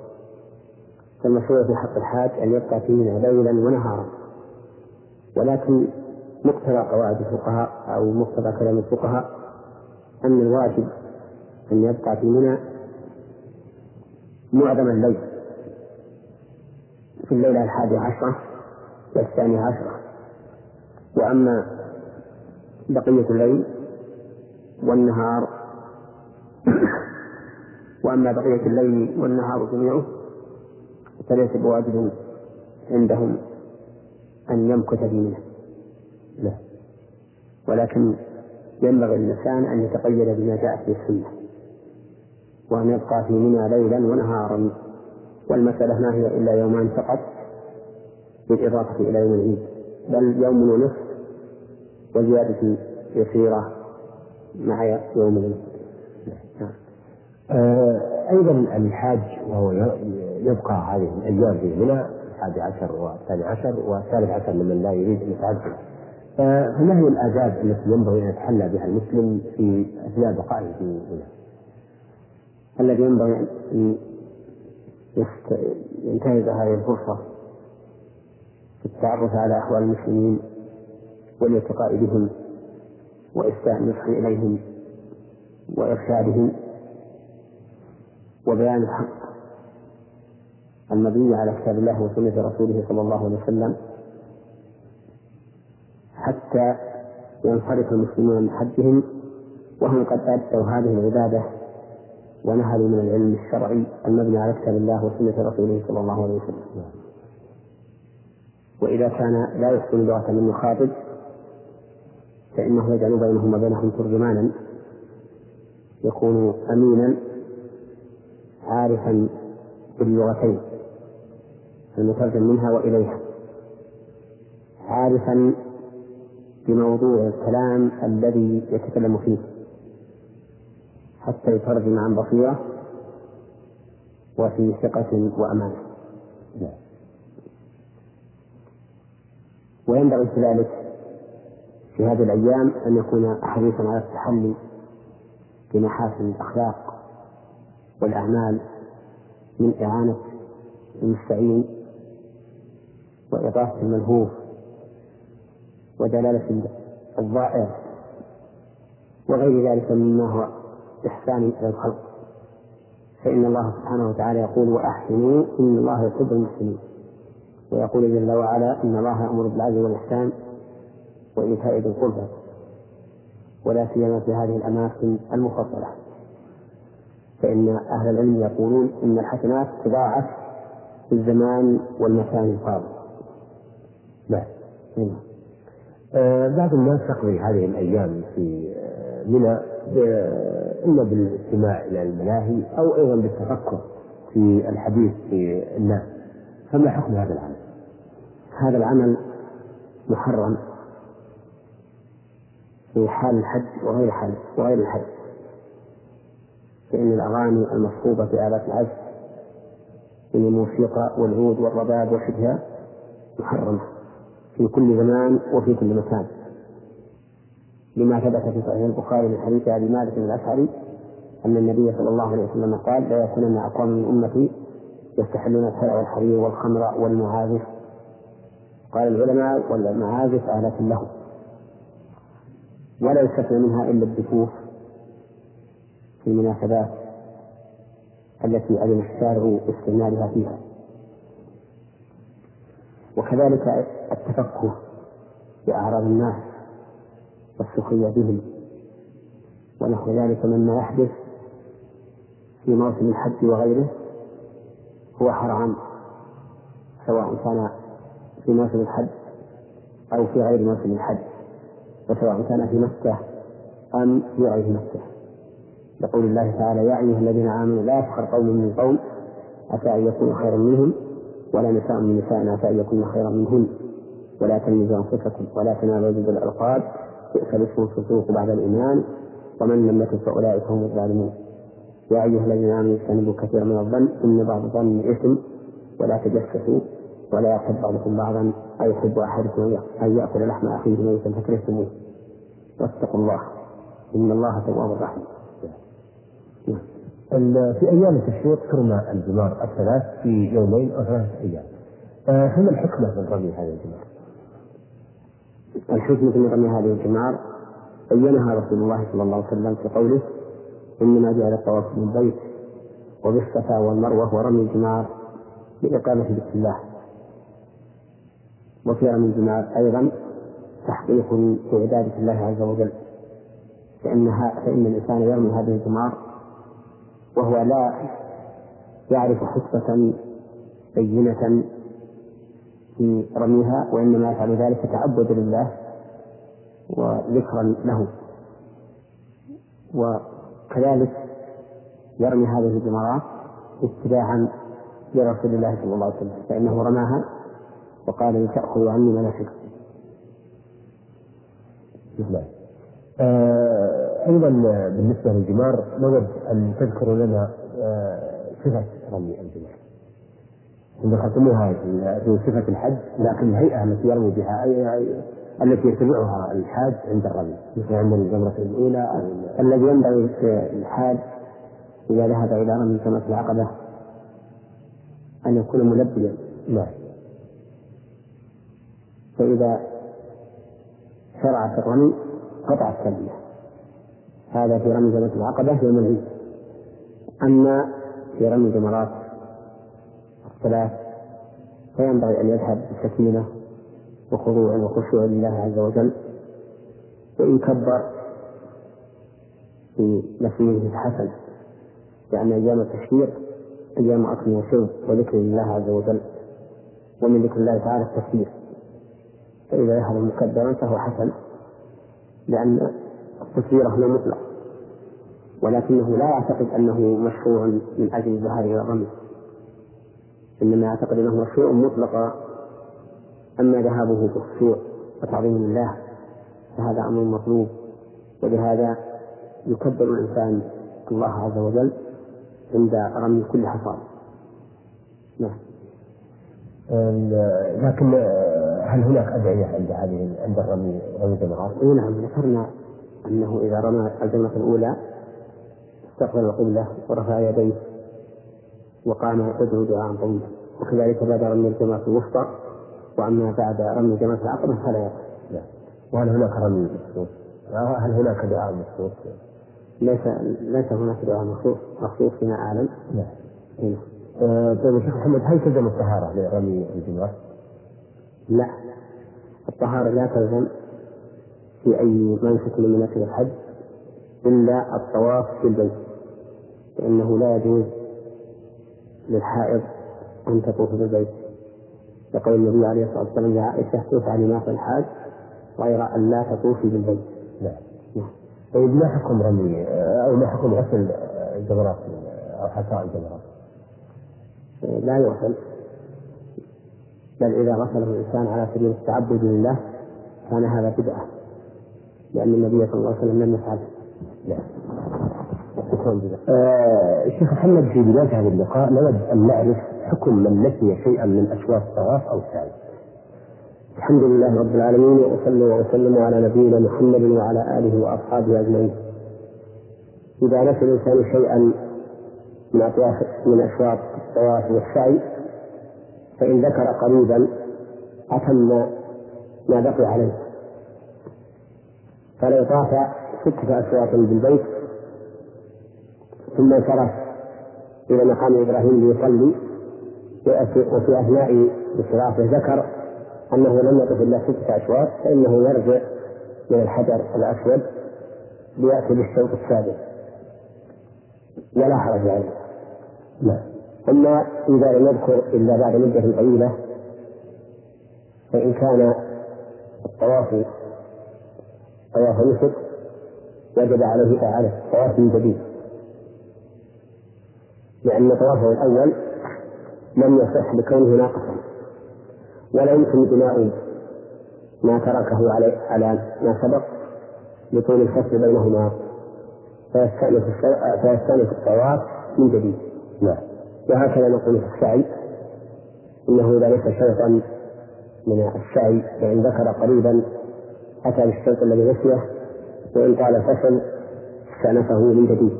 فالمشروع في حق الحاج أن يبقى في منى ليلا ونهارا. ولكن مقتضى قواعد الفقهاء أو مقتضى كلام الفقهاء أن الواجب أن يبقى في منى معظم الليل. في الليلة الحادية عشرة والثانية عشرة وأما بقية الليل والنهار وأما بقية الليل والنهار جميعه فليس بواجب عندهم أن يمكث في منى لا. ولكن ينبغي للإنسان أن يتقيد بما جاءت به السنة وأن يبقى في منى ليلا ونهارا والمسألة ما هي إلا يومان فقط بالإضافة إلى يوم العيد بل يوم ونصف وزيادة يسيرة مع يوم العيد نعم. آه أيضا الحاج وهو يبقى هذه الأيام في منى الحادي عشر والثاني عشر والثالث عشر لمن لا يريد أن يتعجل فما هي الآداب التي ينبغي أن يتحلى بها المسلم في أثناء بقائه في منى؟ الذي ينبغي أن ينتهز هذه الفرصة التعرف على أحوال المسلمين والالتقاء بهم وإساءة النصح إليهم وإرشادهم وبيان الحق. المبني على كتاب الله وسنة رسوله صلى الله عليه وسلم حتى ينصرف المسلمون من حجهم وهم قد أدوا هذه العبادة ونهلوا من العلم الشرعي المبني على كتاب الله وسنة رسوله صلى الله عليه وسلم. وإذا كان لا يحسن لغة من يخاطب فإنه يجعل بينهم وبينهم ترجمانا يكون أمينا عارفا باللغتين المترجم منها وإليها. عارفا بموضوع الكلام الذي يتكلم فيه حتى يترجم عن بصيرة وفي ثقة وأمان. وينبغي في ذلك في هذه الأيام أن يكون حريصا على التحلي بمحاسن الأخلاق والأعمال من إعانة المستعين وإغاثة الملهوف ودلالة الضائع وغير ذلك مما هو إحسان إلى الخلق. فإن الله سبحانه وتعالى يقول وأحسنوا إن الله يحب المحسنين. ويقول جل وعلا إن الله يأمر بالعدل والإحسان وإيتاء ذي القربى ولا سيما في هذه الأماكن المفضلة. فإن أهل العلم يقولون إن الحسنات تضاعف في الزمان والمكان الفاضل. نعم آه بعض الناس تقضي هذه الأيام في آه، منى إما بالاستماع إلى الملاهي أو أيضا بالتفكر في الحديث في الناس. فما حكم هذا العمل؟ هذا العمل محرم. في حال الحج وغير الحج وغير الحج فإن الأغاني المصحوبة بآلات العزف من الموسيقى والعود والرباب وشبهها محرمة في كل زمان وفي كل مكان. لما ثبت في صحيح البخاري من حديث أبي مالك الأشعري أن النبي صلى الله عليه وسلم قال لا يكونن أقوام من أمتي يستحلون الحلع والحرير والخمر والمعازف قال العلماء والمعازف آلة له. ولا يستثنى منها إلا الدفوف في المناسبات التي أذن الشارع استعمالها فيها. وكذلك التفكه بأعراض الناس والسخرية بهم. ونحو ذلك مما يحدث في موسم الحج وغيره هو حرام سواء كان في موسم الحج أو في غير موسم الحج وسواء كان في مكة أم في غير مكة. يقول الله تعالى يا أيها الذين آمنوا لا يسخر قوم من قوم عسى أن يكونوا خيرا منهم ولا نساء من نساء عسى أن يكون خيرا منهن ولا تلمزوا أنفسكم ولا تنالوا بالألقاب بئس الاسم الفسوق بعد الإيمان ومن لم يكن فأولئك هم الظالمون. يا أيها الذين آمنوا اجتنبوا كثيرا من الظن إن بعض الظن إثم ولا تجسسوا ولا يحب بعضكم بعضا أيحب أحدكم أن يأكل لحم أخيه ميتا فكرهتموه واتقوا الله إن الله تواب رحيم. في أيام التشريق ترمى الجمار الثلاث في يومين أو ثلاثة أيام. فما الحكمة من رمي هذه الجمار؟ الحكمة من رمي هذه الجمار بينها رسول الله صلى الله عليه وسلم في قوله إنما جعل الطواف بالبيت وبالصفا والمروة ورمي الجمار بإقامة بسم الله وفي رمي الجمار أيضا تحقيق في عبادة الله عز وجل فإنها فإن الإنسان يرمي هذه الجمار وهو لا يعرف حسبة بينة في رميها وإنما يفعل ذلك تعبدا لله وذكرا له. وكذلك يرمي هذه الجمرات اتباعا لرسول الله صلى الله عليه وسلم فإنه رماها وقال لتأخذوا عني مناسككم. نعم. آه أيضا بالنسبة للجمار نود أن تذكروا لنا آه صفة رمي الجمار. ذكرتموها في صفة الحج لكن الهيئة التي يرمي بها التي يتبعها الحاج عند الرمي مثل عند الجمرة الأولى أو الذي ينبغي الحاج إذا ذهب إلى رمي جمرة العقبة أن يكون ملبيا. نعم. فإذا شرع في الرمي قطع التلبية. هذا في رمي جمرة العقبة يوم العيد. أما في رمي جمرات الثلاث فينبغي أن يذهب بسكينة وخضوع وخشوع لله عز وجل. وإن كبر في نفسه حسن لأن أيام التشهير أيام أكل وشرب وذكر لله عز وجل. ومن ذكر الله تعالى التكبير. فإذا ذهب مكبرا فهو حسن لأن التكبير هنا مطلق ولكنه لا يعتقد أنه مشروع من أجل الذهاب إلى الرمي إنما يعتقد أنه مشروع مطلقا أما ذهابه بخشوع وتعظيم الله فهذا أمر مطلوب ولهذا يكبر الإنسان الله عز وجل عند رمي كل حصان. نعم. لكن هل هناك أدعية عند هذه عند الرمي رمي الجمرات؟ إي نعم ذكرنا أنه إذا رمى الجمرة الأولى استقبل القبلة ورفع يديه وقام يدعو دعاء طويلا وكذلك بعد رمي الجمرة الوسطى وأما بعد رمي جمرة العقبة فلا يقف وهل هناك رمي هل هناك دعاء مخصوص؟ ليس ليس هناك دعاء مخصوص مخصوص فيما أعلم. نعم. آه، طيب شيخ محمد هل تلزم الطهارة لرمي الجمرة؟ لا الطهارة لا تلزم في أي منسك من مناسك الحج إلا الطواف في البيت فإنه لا يجوز للحائض أن تطوف بالبيت يقول النبي عليه الصلاة والسلام لعائشة افعلي ما في الحاج غير أن لا تطوفي بالبيت. نعم. طيب ما حكم رمي أو ما حكم غسل الجمرات أو حصاء الجمرات؟ لا يغسل بل إذا غسله الإنسان على سبيل التعبد لله كان هذا بدعة لأن النبي صلى الله عليه وسلم لم يفعله. نعم. آه شيخ محمد في بداية هذا اللقاء نود أن نعرف حكم من نسي شيئا من أشواط الطواف أو السعي. الحمد لله رب العالمين وصلى وسلم على نبينا محمد وعلى آله وأصحابه أجمعين. إذا نسي الإنسان شيئا من أطواف من أشواط الطواف والسعي فإن ذكر قريبا أتم ما بقي عليه. فلو طاف ستة أشواط بالبيت ثم انصرف إلى مقام إبراهيم ليصلي وفي أثناء انصرافه ذكر أنه لم يقف إلا ستة أشواط فإنه يرجع من الحجر الأسود ليأتي بالشوط السابع. ولا حرج عليه. نعم. أما إذا لم يذكر إلا بعد مدة طويلة فإن كان الطواف طواف نسك وجب عليه إعادة طواف من جديد. لأن طوافه الأول لم يصح لكونه ناقصا ولا يمكن بناء ما تركه على على ما سبق لطول الفصل بينهما فيستأنف الطواف من جديد. نعم. وهكذا نقول في السعي. إنه إذا ليس شرطا من السعي فإن ذكر قريبا أتى بالشرط الذي نسيه وإن طال الفصل استأنفه من جديد.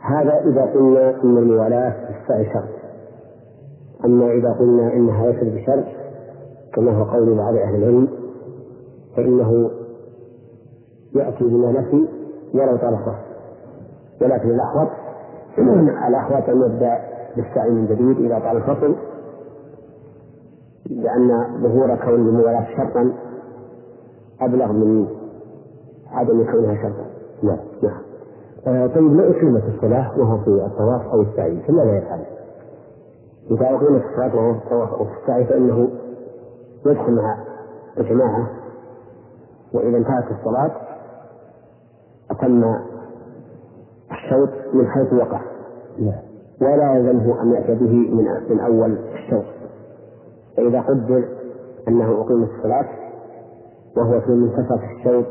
هذا إذا قلنا إن الموالاة في السعي شرط. أما إذا قلنا إنها ليست بشرط كما هو قول بعض أهل العلم فإنه يأتي بما نفي ولو الفصل. ولكن الأحوط الأحوط أن يبدأ بالسعي من جديد إذا طال الفصل لأن ظهور كون الموالاة شرطا أبلغ من عدم كونها شرطا. نعم. نعم. آه طيب لو أقيمت الصلاة وهو في الطواف أو السعي فماذا يفعل؟ إذا أقيمت الصلاة وهو في الطواف أو في السعي فإنه يدخل مع الجماعة وإذا انتهت الصلاة أتم الشوط من حيث وقع. نعم. ولا يلزمه أن يأتي به من من أول الشوط. فإذا قدر أنه أقيمت الصلاة وهو في منتصف الشوط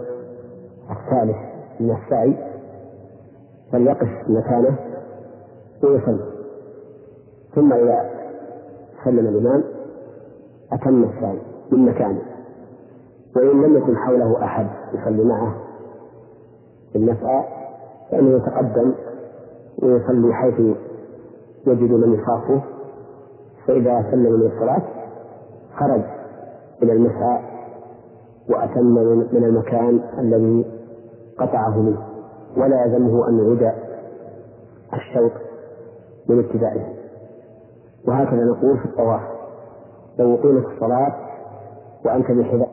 الثالث من السعي فليقف مكانه ويصلي ثم إذا سلم الإمام أتم السعي من مكانه وإن لم يكن حوله أحد يصلي معه في المسعى فإنه يتقدم ويصلي حيث يجد من يخافه فإذا سلم من الصلاة خرج إلى المسعى وأتم من المكان الذي قطعه منه ولا يلزمه أن يعيد الشوط من ابتدائه. وهكذا نقول في الطواف لو أقيمت الصلاة وأنت بحذاء.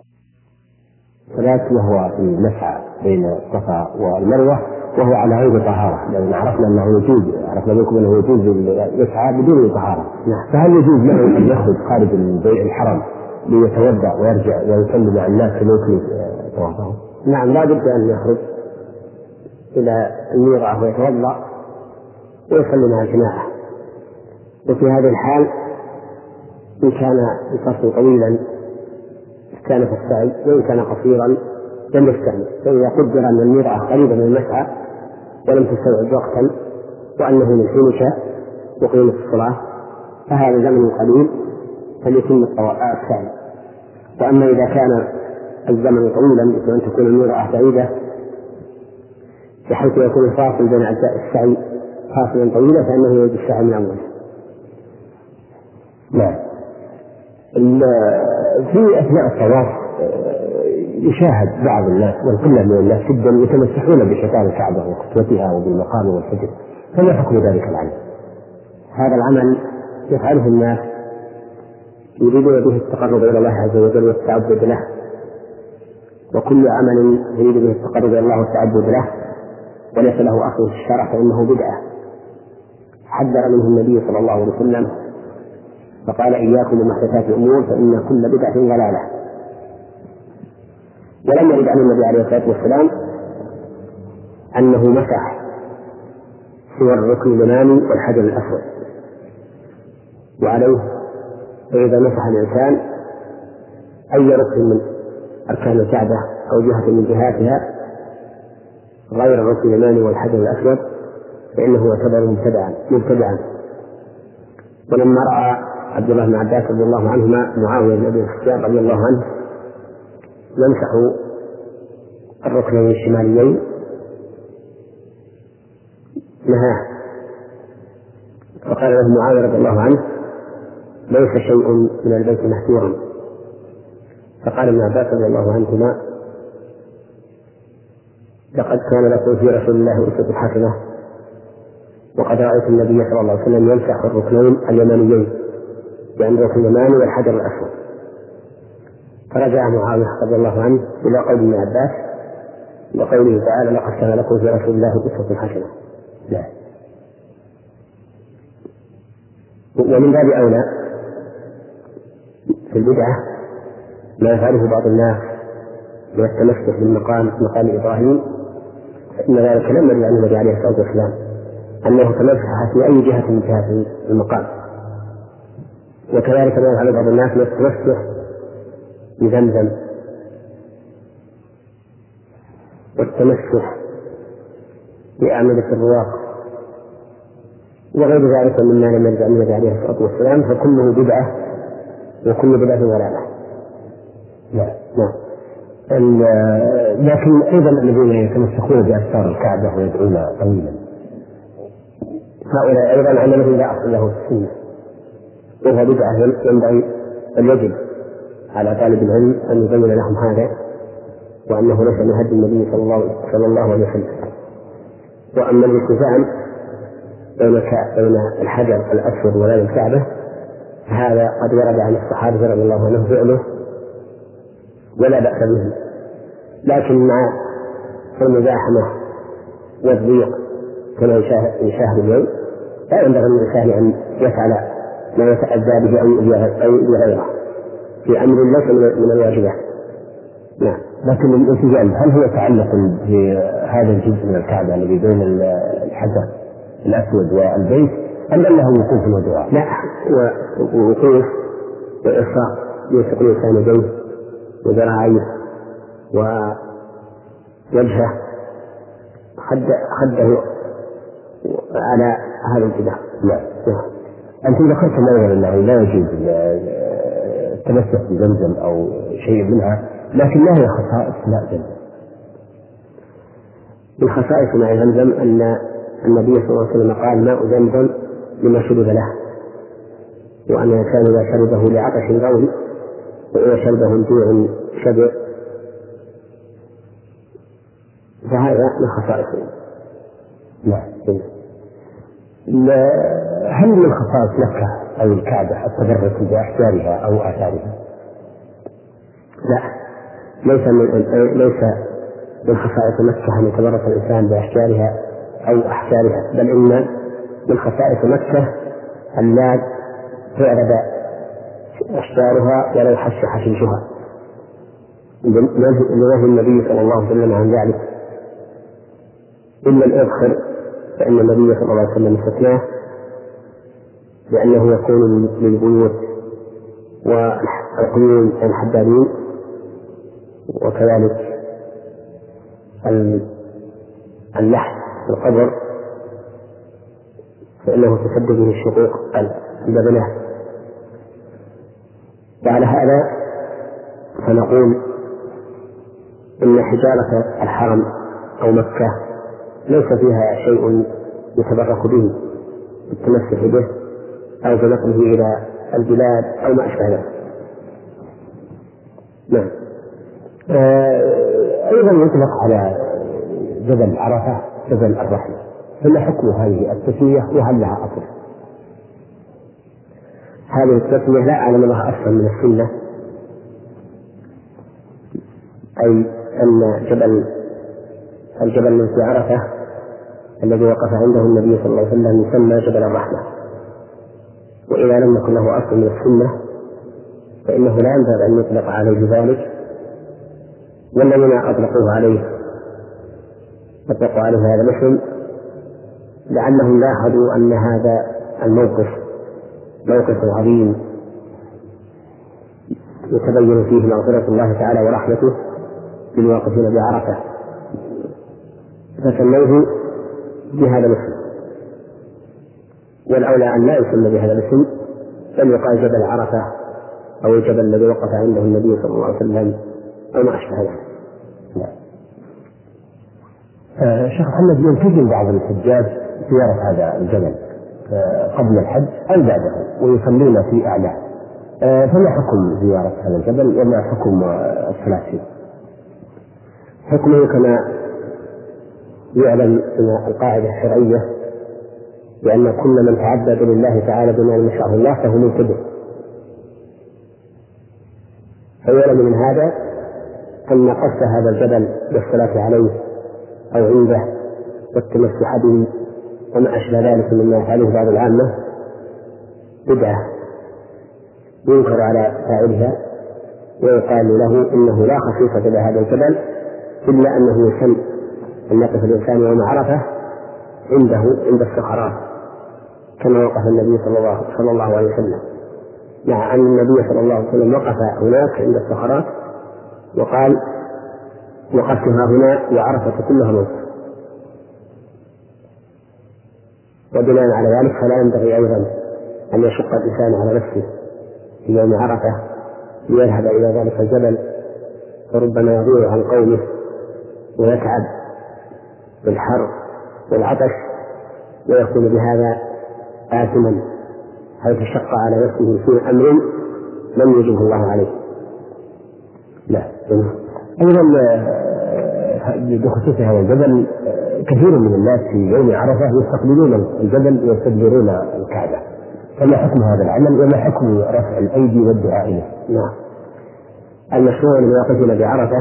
صلاة وهو في المسعى بين الصفا والمروة وهو على غير طهارة لأن عرفنا أنه يجوز عرفنا منكم أنه يجوز المسعى بدون طهارة نعم. فهل يجوز له أن يخرج خارج الحرم ليتوضأ ويرجع ويصلي مع الناس في طوافه؟ نعم لا بد أن يخرج إلى الميرعة ويتوضأ ويصلي مع الجماعة وفي هذه الحال إن كان الفصل طويلا استانف السعي وإن كان قصيرا لم يستأنف فإذا قدر أن الميرعة قريبة من المسعى ولم تستوعب وقتا وأنه من حينك أقيمت الصلاة فهذا زمن قليل فليتم السعي وأما إذا كان الزمن طويلا مثل أن تكون الميرعة بعيدة بحيث يكون الفاصل بين أجزاء السعي فاصلا طويلا فإنه يجب السعي من أوله. نعم. في أثناء الطواف يشاهد بعض الناس والقلة من الناس جدا يتمسحون بشيطان الكعبة وكتوتها وبالمقام والسجد فما حكم ذلك العمل؟ هذا العمل يفعله الناس يريدون به التقرب إلى الله عز وجل والتعبد له. وكل عمل يريد به التقرب إلى الله والتعبد له. وليس له أصل في الشرع فإنه بدعة. حذر منه النبي صلى الله عليه وسلم فقال إياكم بمحدثات الأمور فإن كل بدعة ضلالة. ولم يرد عن النبي عليه الصلاة والسلام أنه مسح سوى الركن اليماني والحجر الأسود. وعليه فإذا مسح الإنسان أي ركن من أركان الكعبة أو جهة من جهاتها غير الركن اليماني والحجر الأسود فإنه يعتبر مبتدعا مبتدعا. ولما رأى عبد الله بن عباس رضي الله عنهما معاوية بن أبي سفيان رضي الله عنه يمسح الركنين الشماليين. نهاه فقال له معاوية رضي الله عنه ليس شيء من البيت مهجورا. فقال ابن عباس رضي الله عنهما لقد كان لكم في رسول الله أسوة حسنة وقد رأيت النبي صلى الله عليه وسلم يمسح الركنين اليمانيين يعني الركن اليماني والحجر الأسود. فرجع معاوية رضي الله عنه إلى قول ابن عباس وقوله تعالى لقد كان لكم في رسول الله أسوة حسنة. لا. ومن باب أولى في البدعة ما يفعله بعض الناس من التمسك بالمقام مقام إبراهيم فإن ذلك لم يرد عن النبي عليه الصلاة والسلام أنه تمسح في أي جهة من جهات المقام. وكذلك ما يفعل بعض الناس من التمسح بزمزم والتمسح بأعمدة الرواق وغير ذلك مما لم يرد عن النبي عليه الصلاة والسلام فكله بدعة وكل بدعة ضلالة. نعم. نعم. لكن أيضا الذين يتمسكون بأستار الكعبة ويدعون طويلا هؤلاء أيضا عملهم لا أصل له في السنة وهو بدعة ينبغي أن يجب على طالب العلم أن يبين لهم هذا وأنه ليس من هدي النبي صلى الله صلى الله عليه وسلم. وأما الالتزام بين بين الحجر الأسود وبين الكعبة فهذا قد ورد عن الصحابة رضي الله عنهم فعله ولا بأس به. لكن مع المزاحمة والضيق كما يشاهد اليوم لا ينبغي للإنسان أن يفعل ما يتأذى به أو يؤذي غيره. في أمر ليس من الواجبات. نعم. لكن الالتزام هل هو يتعلق بهذا الجزء من الكعبة الذي بين الحجر الأسود والبيت أم أنه وقوف ودعاء؟ لا وقوف وإرفاق يوثق الإنسان يديه وذراعيه ووجهه خد خده على هذا الجدار نعم. نعم. أنتم ذكرتم أيضا أنه لا يجوز التمسك بزمزم أو شيء منها لكن ما هي خصائص ماء زمزم؟ من خصائص ماء زمزم أن النبي صلى الله عليه وسلم قال ماء زمزم لما شرب له وأن الإنسان إذا شربه لعطش قوي وإذا شربه الجوع شبع. فهذا من خصائصه نعم. هل من خصائص مكة أو الكعبة التبرك بأحجارها أو آثارها؟ لا. ليس من ليس من خصائص مكة أن يتبرك الإنسان بأحجارها أو أحجارها بل إن من خصائص مكة أن لا تعرض أشجارها ولو حش حشيشها. لنهي النبي صلى الله عليه وسلم عن ذلك. إلا الإذخر فإن النبي صلى الله عليه وسلم استثناه لأنه يكون للبيوت والقيون الحدادين وكذلك اللحم القبر فإنه تسد به الشقوق البدنة. وعلى هذا فنقول إن حجارة الحرم أو مكة ليس فيها شيء يتبرك به بالتمسك به. أو بنقله إلى البلاد أو ما أشبه ذلك. نعم. آه، أيضا يطلق على جبل عرفة جبل الرحمة فما حكم هذه التسمية وهل لها أصل؟ هذه التسمية لا أعلم لها أصلا من السنة أي أن جبل الجبل في عرفة الذي وقف عنده النبي صلى الله عليه وسلم يسمى جبل الرحمة وإذا لم يكن له أصل من السنة فإنه لا ينبغي أن يطلق عليه ذلك والذين أطلقوه عليه. أطلقوا عليه هذا الاسم لأنهم لاحظوا أن هذا الموقف موقف عظيم يتبين فيه مغفرة الله تعالى ورحمته للواقفين بعرفة. فسموه بهذا الاسم. والأولى أن لا يسمى بهذا الاسم بل يقال جبل عرفة أو الجبل الذي وقف عنده النبي صلى الله عليه وسلم أو ما أشبه ذلك. نعم. آه، شيخ محمد يلتزم بعض الحجاج زيارة هذا الجبل آه، قبل الحج أو بعده ويصلون في أعلاه آه، فما حكم زيارة هذا الجبل وما حكم الصلاة فيه؟ حكمه كما يعلم من القاعدة الشرعية بأن كل من تعبد لله تعالى بما لم يشرعه الله فهو مبتدع فيعلم من هذا أن قصد هذا الجبل بالصلاة عليه أو عنده والتمسح به وما أشبه ذلك مما يفعله بعض العامة بدعة ينكر على فاعلها ويقال له إنه لا خصيصة لهذا الجبل إلا أنه يسن أن يقف الإنسان يوم عرفة عنده عند الصخرات كما وقف النبي صلى الله صلى الله عليه وسلم. مع أن النبي صلى الله عليه وسلم وقف هناك عند الصخرات وقال وقفتها هنا وعرفة كلها موقف وبناء على ذلك فلا ينبغي أيضا أن يشق الإنسان على نفسه في يوم عرفة ليذهب إلى ذلك الجبل فربما يضيع عن قومه ويتعب بالحر والعطش ويكون بهذا آثما حيث شق على نفسه في أمر لم يجبه الله عليه. لا أيضا آه، بخصوص هذا الجبل آه، كثير من الناس في يوم عرفة يستقبلون الجبل ويستدبرون الكعبة فما حكم هذا العمل وما حكم رفع الأيدي والدعاء له؟ نعم المشروع للواقفين بعرفة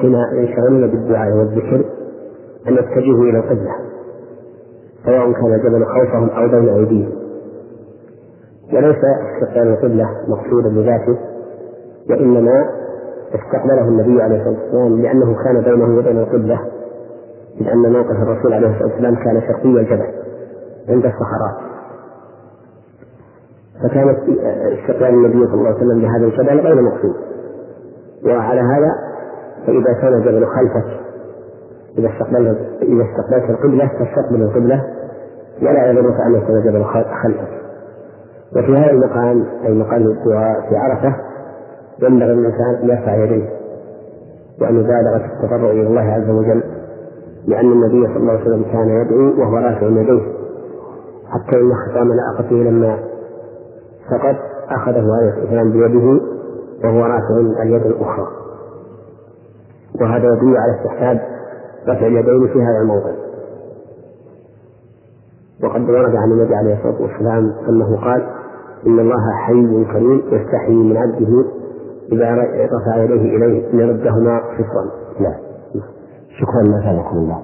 حين ينشغلون بالدعاء والذكر أن يتجهوا إلى القبلة سواء كان الجبل خوفهم أو بين أيديهم. وليس استقبال القبلة مقصودا بذاته وإنما استقبله النبي عليه الصلاة والسلام لأنه كان بينه وبين القبلة إذ أن موقف الرسول عليه الصلاة والسلام كان شرقي الجبل عند الصخرات فكانت استقبال النبي صلى الله عليه وسلم لهذا الجبل غير مقصود. وعلى هذا فإذا كان الجبل خلفك إذا استقبلت إذا استقبلت القبلة فاستقبل القبلة. ولا يضرك أن الجبل خلفك وفي هذا المقام أي مقام الدعاء في عرفة ينبغي للإنسان أن يرفع يديه. وأن يبالغ في التضرع إلى الله عز وجل. لأن النبي صلى الله عليه وسلم كان يدعو وهو رافع يديه. حتى إن خطام ناقته لما سقط أخذه عليه والسلام بيده وهو رافع اليد الأخرى. وهذا يدل على استحباب رفع اليدين في هذا الموضع وقد ورد عن النبي عليه الصلاة والسلام أنه قال إن الله حي كريم يستحيي من عبده إذا رفع يديه إليه ان يردهما صفرا. نعم. شكرا لكم الله.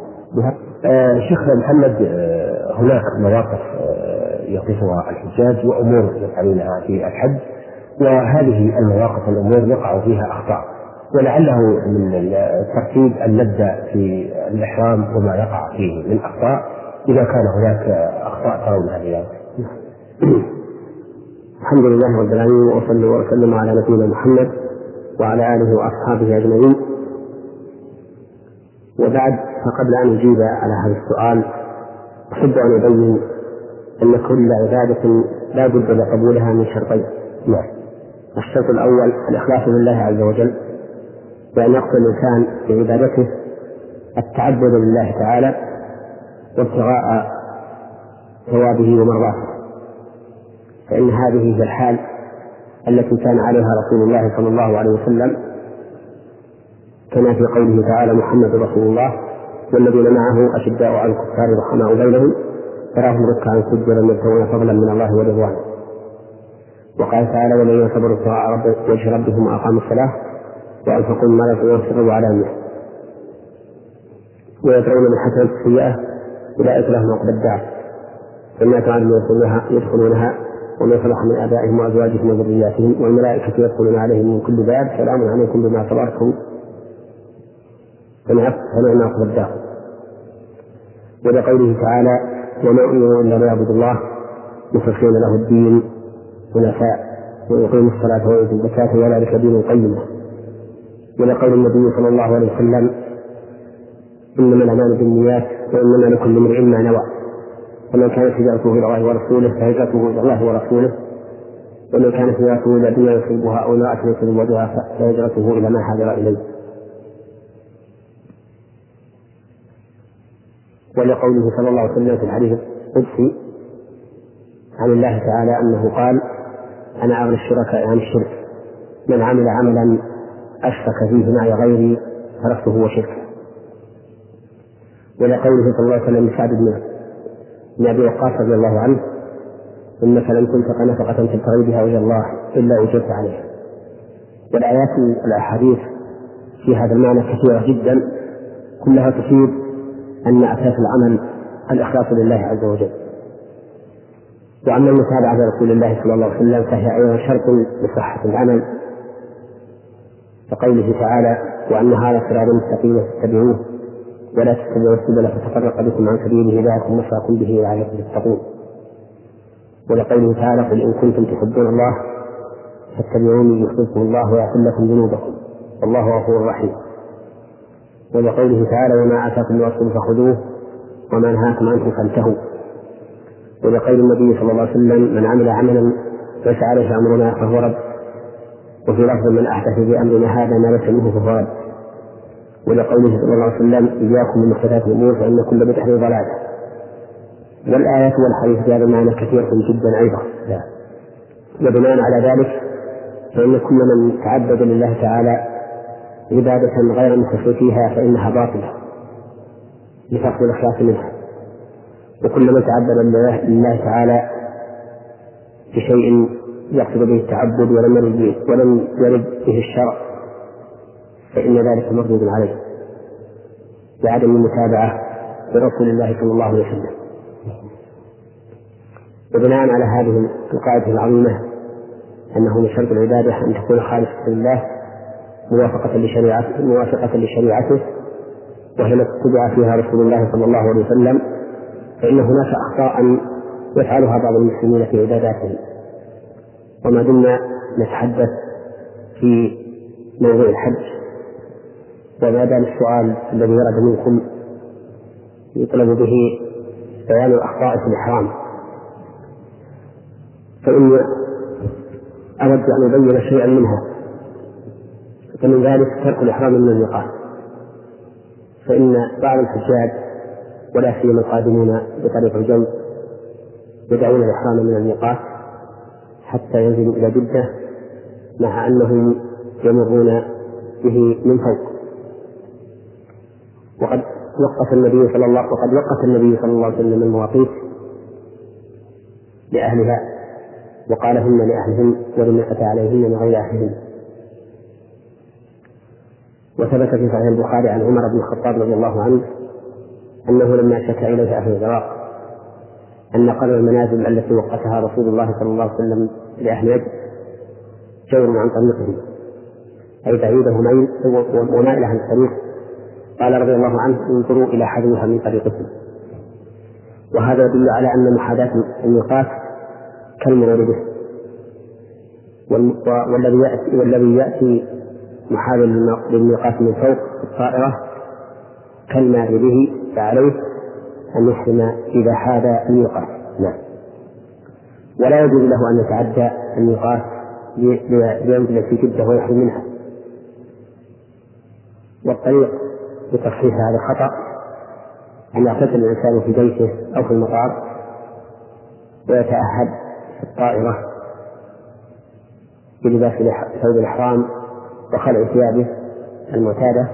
آه شيخ محمد آه هناك مواقف آه يقفها الحجاج وأمور يفعلونها في الحج وهذه المواقف الأمور يقع فيها أخطاء. ولعله من الترتيب أن نبدأ في الإحرام وما يقع فيه من أخطاء. إذا كان هناك أخطاء ترونها في الحمد لله رب العالمين وأصلي وأسلم على نبينا محمد وعلى آله وأصحابه أجمعين. وبعد فقبل أن أجيب على هذا السؤال أحب أن أبين أن كل عبادة لا بد لقبولها من شرطين. نعم. الشرط الأول الإخلاص لله عز وجل. بأن يقصد الإنسان في عبادته التعبد لله تعالى وابتغاء ثوابه ومرضاته فإن هذه هي الحال التي كان عليها رسول الله صلى الله عليه وسلم كما في قوله تعالى محمد رسول الله والذين معه أشداء على الكفار رحماء بينهم تراهم ركعا سجدا يبتغون فضلا من الله ورضوانه. وقال تعالى والذين صبروا ابتغاء وجه ربهم واقاموا الصلاة وانفقوا مما رزقناهم سرا وعلانيه ويدعون من حسنة السيئة أولئك لهم عقبى الدار. جنات عدن يدخلونها يدخلونها ومن صلح من آبائهم وأزواجهم وذرياتهم والملائكة يدخلون عليهم من كل باب سلام عليكم بما صبرتم. فنعم عقبى الدار. ولقوله تعالى وما أمروا إلا ليعبدوا الله مخلصين له الدين حنفاء ويقيموا الصلاة ويؤتوا الزكاة وذلك دين القيمة ولقول النبي صلى الله عليه وسلم إنما الأعمال بالنيات وإنما لكل امرئ ما نوى. فمن كانت هجرته إلى الله ورسوله فهجرته إلى الله ورسوله. ومن كانت هجرته إلى دنيا يصيبها أو امرأة يتزوجها فهجرته إلى ما هاجر إليه. ولقوله صلى الله عليه وسلم في الحديث القدسي عن الله تعالى أنه قال أنا أغنى الشركاء عن الشرك. من عمل عملا أشرك فيه معي غيري تركته وشركه. ولقوله صلى الله عليه وسلم لسعد بن بن أبي وقاص رضي الله عنه انك لن تنفق نفقه تبتغي بها وجه الله إلا اجرت عليها والآيات والأحاديث في هذا المعنى كثيرة جدا كلها تفيد أن أساس العمل الإخلاص لله عز وجل. وأما المتابعة لرسول الله صلى الله عليه وسلم فهي أيضا شرط لصحة العمل. كقوله تعالى وأن هذا صراط مستقيم فاتبعوه ولا تتبعوا السبل فتفرق بكم عن سبيله ذلكم وصاكم به لعلكم تتقون. ولقوله تعالى قل إن كنتم تحبون الله فاتبعوني يحببكم الله ويغفر لكم ذنوبكم. والله غفور رحيم. ولقوله تعالى وما آتاكم الرسول فخذوه وما نهاكم عنه فانتهوا. ولقول النبي صلى الله عليه وسلم من عمل عملا ليس عليه أمرنا فهو رد. وفي لفظ من أحدث في أمرنا هذا ما ليس منه رد ولقوله صلى الله عليه وسلم إياكم من محدثات الأمور فإن كل بدعة ضلالة. والآيات والحديث في هذا المعنى كثيرة جدا أيضا. وبناء على ذلك فإن كل من تعبد لله تعالى عبادة غير مخلص فيها فإنها باطلة. لفقد الإخلاص منها. وكل من تعبد لله تعالى بشيء يقصد به التعبد ولم يرد به ولم يرد به الشرع. فإن ذلك مردود عليه. لعدم المتابعة لرسول الله صلى الله عليه وسلم. وبناء على هذه القاعدة العظيمة أنه من شرط العبادة أن تكون خالصة لله موافقة لشريعته موافقة لشريعته وهي التي اتبع فيها رسول الله صلى الله عليه وسلم فإن هناك أخطاء يفعلها بعض المسلمين في عباداتهم. وما دمنا نتحدث في موضوع الحج. وما دام السؤال الذي ورد منكم يطلب به بيان الأخطاء في الإحرام. فإني أود أن أبين شيئا منها فمن ذلك ترك الإحرام من الميقات فإن بعض الحجاج ولا سيما القادمون بطريق الجو يدعون الإحرام من الميقات حتى ينزلوا إلى جدة مع أنهم يمرون به من فوق. وقد وقف النبي صلى الله وقد وقف النبي صلى الله عليه وسلم المواقيت لأهلها وقال هن لأهلهن ولمن أتى عليهن من غير أهلهن وثبت في صحيح البخاري عن عمر بن الخطاب رضي الله عنه أنه لما شكى إليه أهل العراق أن قدر المنازل التي وقتها رسول الله صلى الله عليه وسلم لأهل يد جور عن طريقهم. أي بعيده ميل ومائل عن الطريق. قال رضي الله عنه انظروا إلى حجمها من طريقكم. وهذا يدل على أن محاذاة الميقات كالمرور به. والذي يأتي والذي يأتي محاذ للميقات من فوق الطائرة كالماء به فعليه أن يحرم إذا حاذ الميقات نعم. ولا يجوز له أن يتعدى الميقات لينزل في جدة ويحرم منها. والطريق بتصحيح هذا الخطأ أن يغتسل الإنسان في بيته أو في المطار ويتأهب في الطائرة بلباس ثوب الإحرام وخلع ثيابه المعتادة.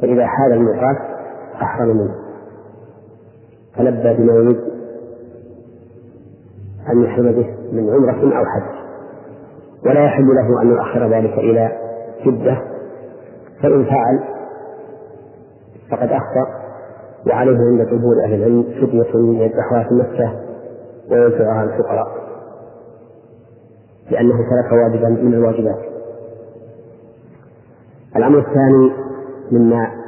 فإذا حال الميقات أحرم منه. فلبى بما يريد أن يحرم به من عمرة أو حج. ولا يحل له أن يؤخر ذلك إلى جدة فإن فعل فقد أخطأ وعليه عند جمهور أهل العلم فدية يذبحها في مكة وينفعها الفقراء لأنه ترك واجبا من الواجبات. الأمر الثاني مما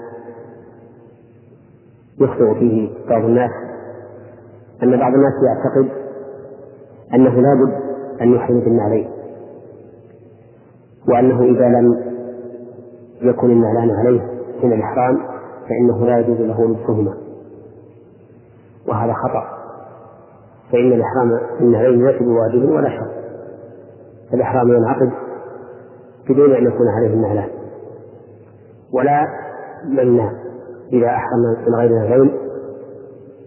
يخطئ فيه بعض الناس أن بعض الناس يعتقد أنه لا بد أن يحرم بالنعلين وأنه إذا لم يكن النعلان عليه حين الإحرام فإنه لا يجوز له لبسهما وهذا خطأ فإن الإحرام النعلين ليس بواجب ولا شرط الإحرام ينعقد بدون أن يكون عليه النعلان ولا يمنع إذا أحرم من غير نعلين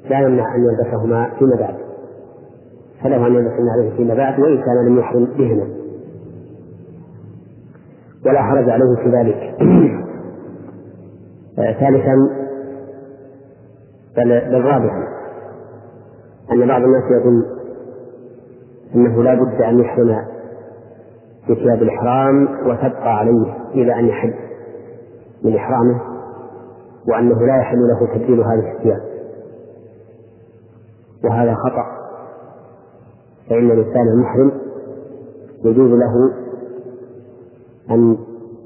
لا يمنع أن يلبسهما فيما بعد. فله أن يلبس النعلين فيما بعد وإن كان لم يحرم بهما. ولا حرج عليه في ذلك. [CLEARS THROAT] ثالثا بل, بل رابعا أن بعض الناس يظن أنه لا بد أن يحرم بثياب الإحرام وتبقى عليه إلى أن يحل من إحرامه. وأنه لا يحل له تبديل هذه الثياب وهذا خطأ. فإن الإنسان المحرم يجوز له أن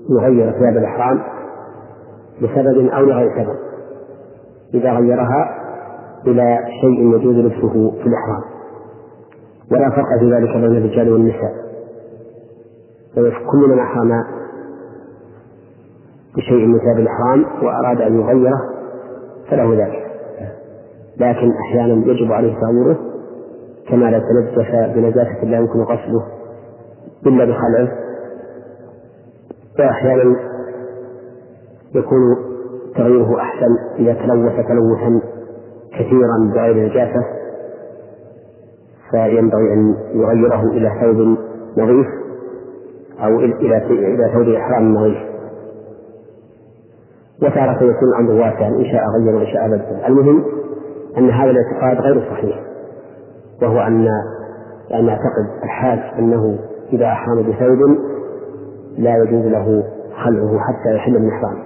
يغير ثياب الإحرام لسبب أو لغير سبب إذا غيرها إلى شيء يجوز لبسه في الإحرام. ولا فرق في ذلك بين الرجال والنساء. كل من أحرم بشيء من ثياب الإحرام وأراد أن يغيره فله ذلك. لكن أحيانا يجب عليه تغييره كما لو تنجس بنجاسة لا يمكن غسله إلا بخلعه وأحيانا يكون تغييره أحسن إذا تلوث تلوثا كثيرا بغير نجاسة فينبغي أن يغيره إلى ثوب نظيف أو إلى ثوب إحرام نظيف وتارة يكون الأمر واسعا إن شاء غير وإن شاء بدل المهم أن هذا الاعتقاد غير صحيح وهو أن أن يعتقد الحاج أنه إذا أحرم بثوب لا يجوز له خلعه حتى يحل من إحرامه.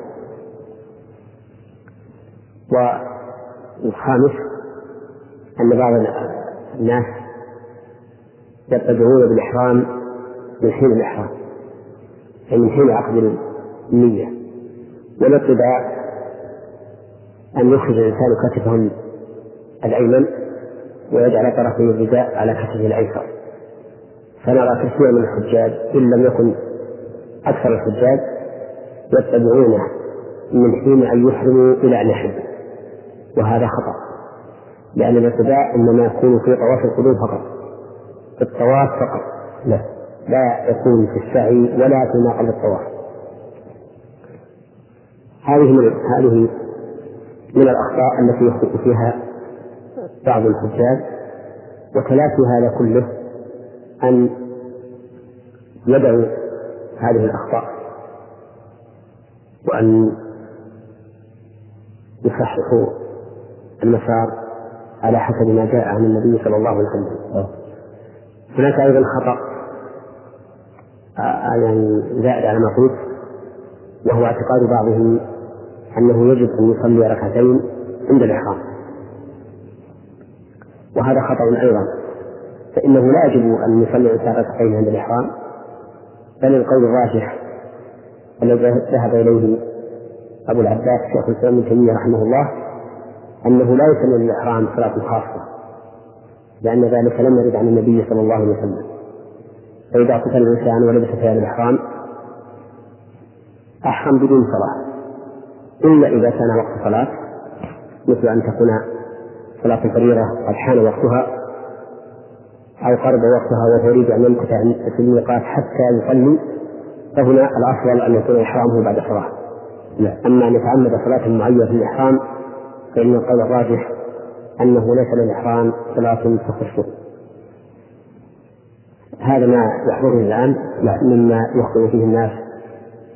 والخامس أن بعض الناس يبتدعون بالإحرام من حين الإحرام أي من حين عقد النية. والابتداء أن يخرج الإنسان كتفه الأيمن ويجعل طرفي الرداء على كتفه الأيسر. فنرى كثيرا من الحجاج إن لم يكن أكثر الحجاج يتبعونه من حين أن يحرموا إلى أن يحرموا وهذا خطأ لأن الاتباع إنما يكون في طواف القدوم فقط. في الطواف فقط. لا لا يكون في السعي ولا في ما قبل الطواف. هذه من هذه من الأخطاء التي يخطئ فيها بعض الحجاج وتلافي هذا كله أن يدعوا هذه الأخطاء وأن يصححوا المسار على حسب ما جاء عن النبي صلى الله عليه وسلم. هناك أيضا خطأ آه، يعني زائد على ما قلت وهو اعتقاد بعضهم أنه يجب أن يصلي ركعتين عند الإحرام. وهذا خطأ أيضا. فإنه لا يجب أن يصلي ركعتين عند الإحرام بل القول الراجح الذي ذهب إليه أبو العباس شيخ الإسلام ابن تيمية رحمه الله أنه لا يسمى للإحرام صلاة خاصة لأن ذلك لم يرد عن النبي صلى الله عليه وسلم. فإذا قتل الإنسان ولبس ثياب الإحرام أحرم بدون صلاة. إلا إذا كان وقت صلاة مثل أن تكون صلاة الفريضة قد حان وقتها أو قرب وقتها وهو يريد أن يمكث في الميقات حتى يصلي فهنا الأفضل أن يكون إحرامه بعد صلاة لا. أما أن يتعمد صلاة معينة في الإحرام فإن القول الراجح أنه ليس للإحرام صلاة تخصه هذا ما يحضرني الآن مما يخطئ فيه الناس.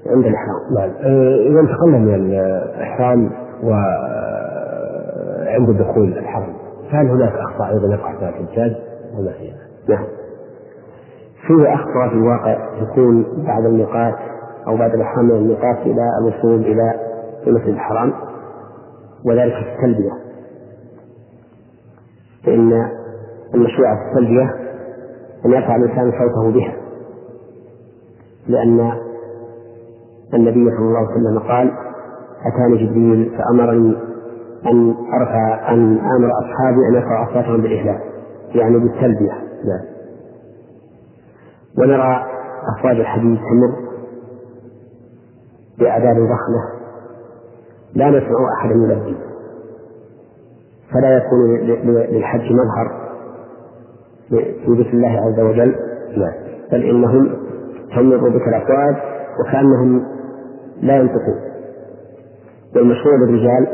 عند الإحرام. نعم. إذا انتقلنا من الإحرام وعند دخول الحرم هل هناك أخطاء أيضا يقع فيها الحجاج؟ وما هي؟ نعم. فيه أخطاء في الواقع تكون بعد الميقات أو بعد الإحرام من الميقات إلى الوصول إلى المسجد الحرام وذلك في التلبية. فإن المشروع في التلبية أن يرفع الإنسان صوته بها لأن النبي صلى الله عليه وسلم قال أتاني جبريل فأمرني أن أرفع أن آمر أصحابي أن يرفعوا أصواتهم بالإهلال يعني بالتلبية. نعم. ونرى أفواج الحديث تمر بأعداد ضخمة لا نسمع أحدا يلبي فلا يكون للحج مظهر في ذكر الله عز وجل. لا بل إنهم تمر بك الأفواج وكأنهم لا ينطقون. والمشروع للرجال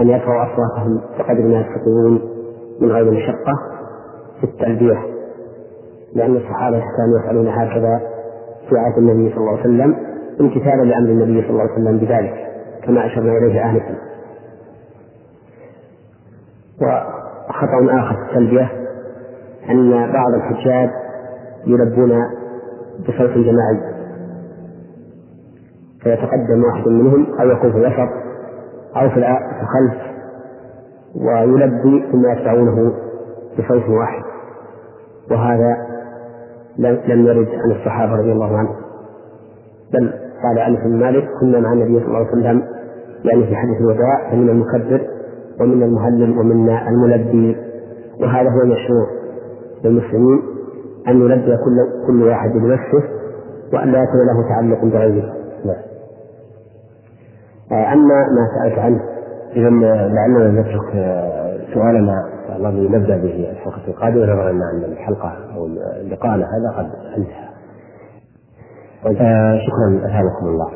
أن يرفعوا أصواتهم بقدر ما يستطيعون من غير مشقة في التلبية لأن الصحابة كانوا يفعلون هكذا في عهد النبي صلى الله عليه وسلم امتثالا لأمر النبي صلى الله عليه وسلم بذلك كما أشرنا إليه آنفا. وخطأ آخر في التلبية أن بعض الحجاج يلبون بصوت جماعي. فيتقدم واحد منهم أو يكون في الوسط أو في الخلف ويلبي ثم يتبعونه بصوت واحد. وهذا لم يرد عن الصحابة رضي الله عنهم. بل قال أنس بن مالك كنا مع النبي صلى الله عليه وسلم يعني في حديث الوداع فمن المكبر ومن المهلل ومن الملبي. وهذا هو المشروع للمسلمين أن يلبي كل كل واحد بنفسه وأن لا يكون له تعلق بغيره. آه، أما ما سألت عنه إذا لعلنا نترك سؤالنا الذي نبدأ به الحلقة القادمة نظرا أن الحلقة أو لقاءنا هذا قد انتهى. آه شكرا أثابكم الله.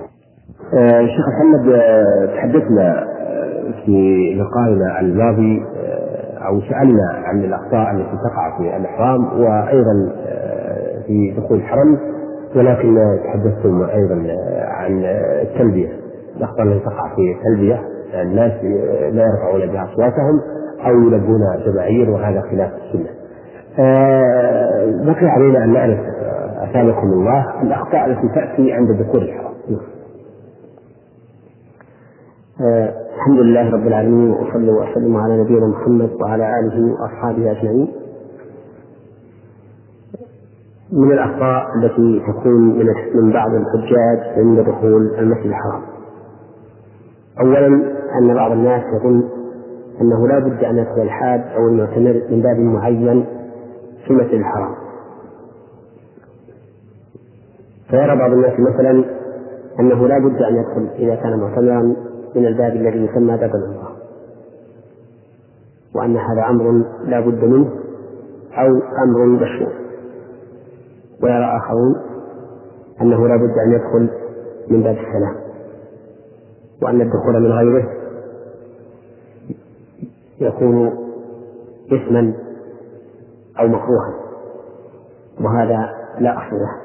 آه شيخ محمد آه تحدثنا في لقائنا الماضي أو سألنا عن الأخطاء التي تقع في الإحرام وأيضا في دخول الحرم ولكن تحدثتم أيضا عن التلبية الأخطاء التي تقع في التلبية الناس لا يرفعون بها أصواتهم أو يلبون جماهير وهذا خلاف السنة. بقي علينا أن نعرف أثابكم الله الأخطاء التي تأتي عند دخول الحرم. الحمد لله رب العالمين وأصلي وأسلم على نبينا محمد وعلى آله وأصحابه أجمعين. من الأخطاء التي تكون من بعض الحجاج عند دخول المسجد الحرام. اولا أن بعض الناس يظن أنه لا بد أن يدخل الحاج أو المعتمر من باب معين في المسجد الحرام. فيرى بعض الناس مثلا أنه لا بد أن يدخل إذا كان معتمرا من الباب الذي يسمى باب العمرة وأن هذا أمر لا بد منه أو أمر مشروع ويرى آخرون أنه لا بد أن يدخل من باب السلام وأن الدخول من غيره. يكون إثما أو مكروها. وهذا لا أصل له.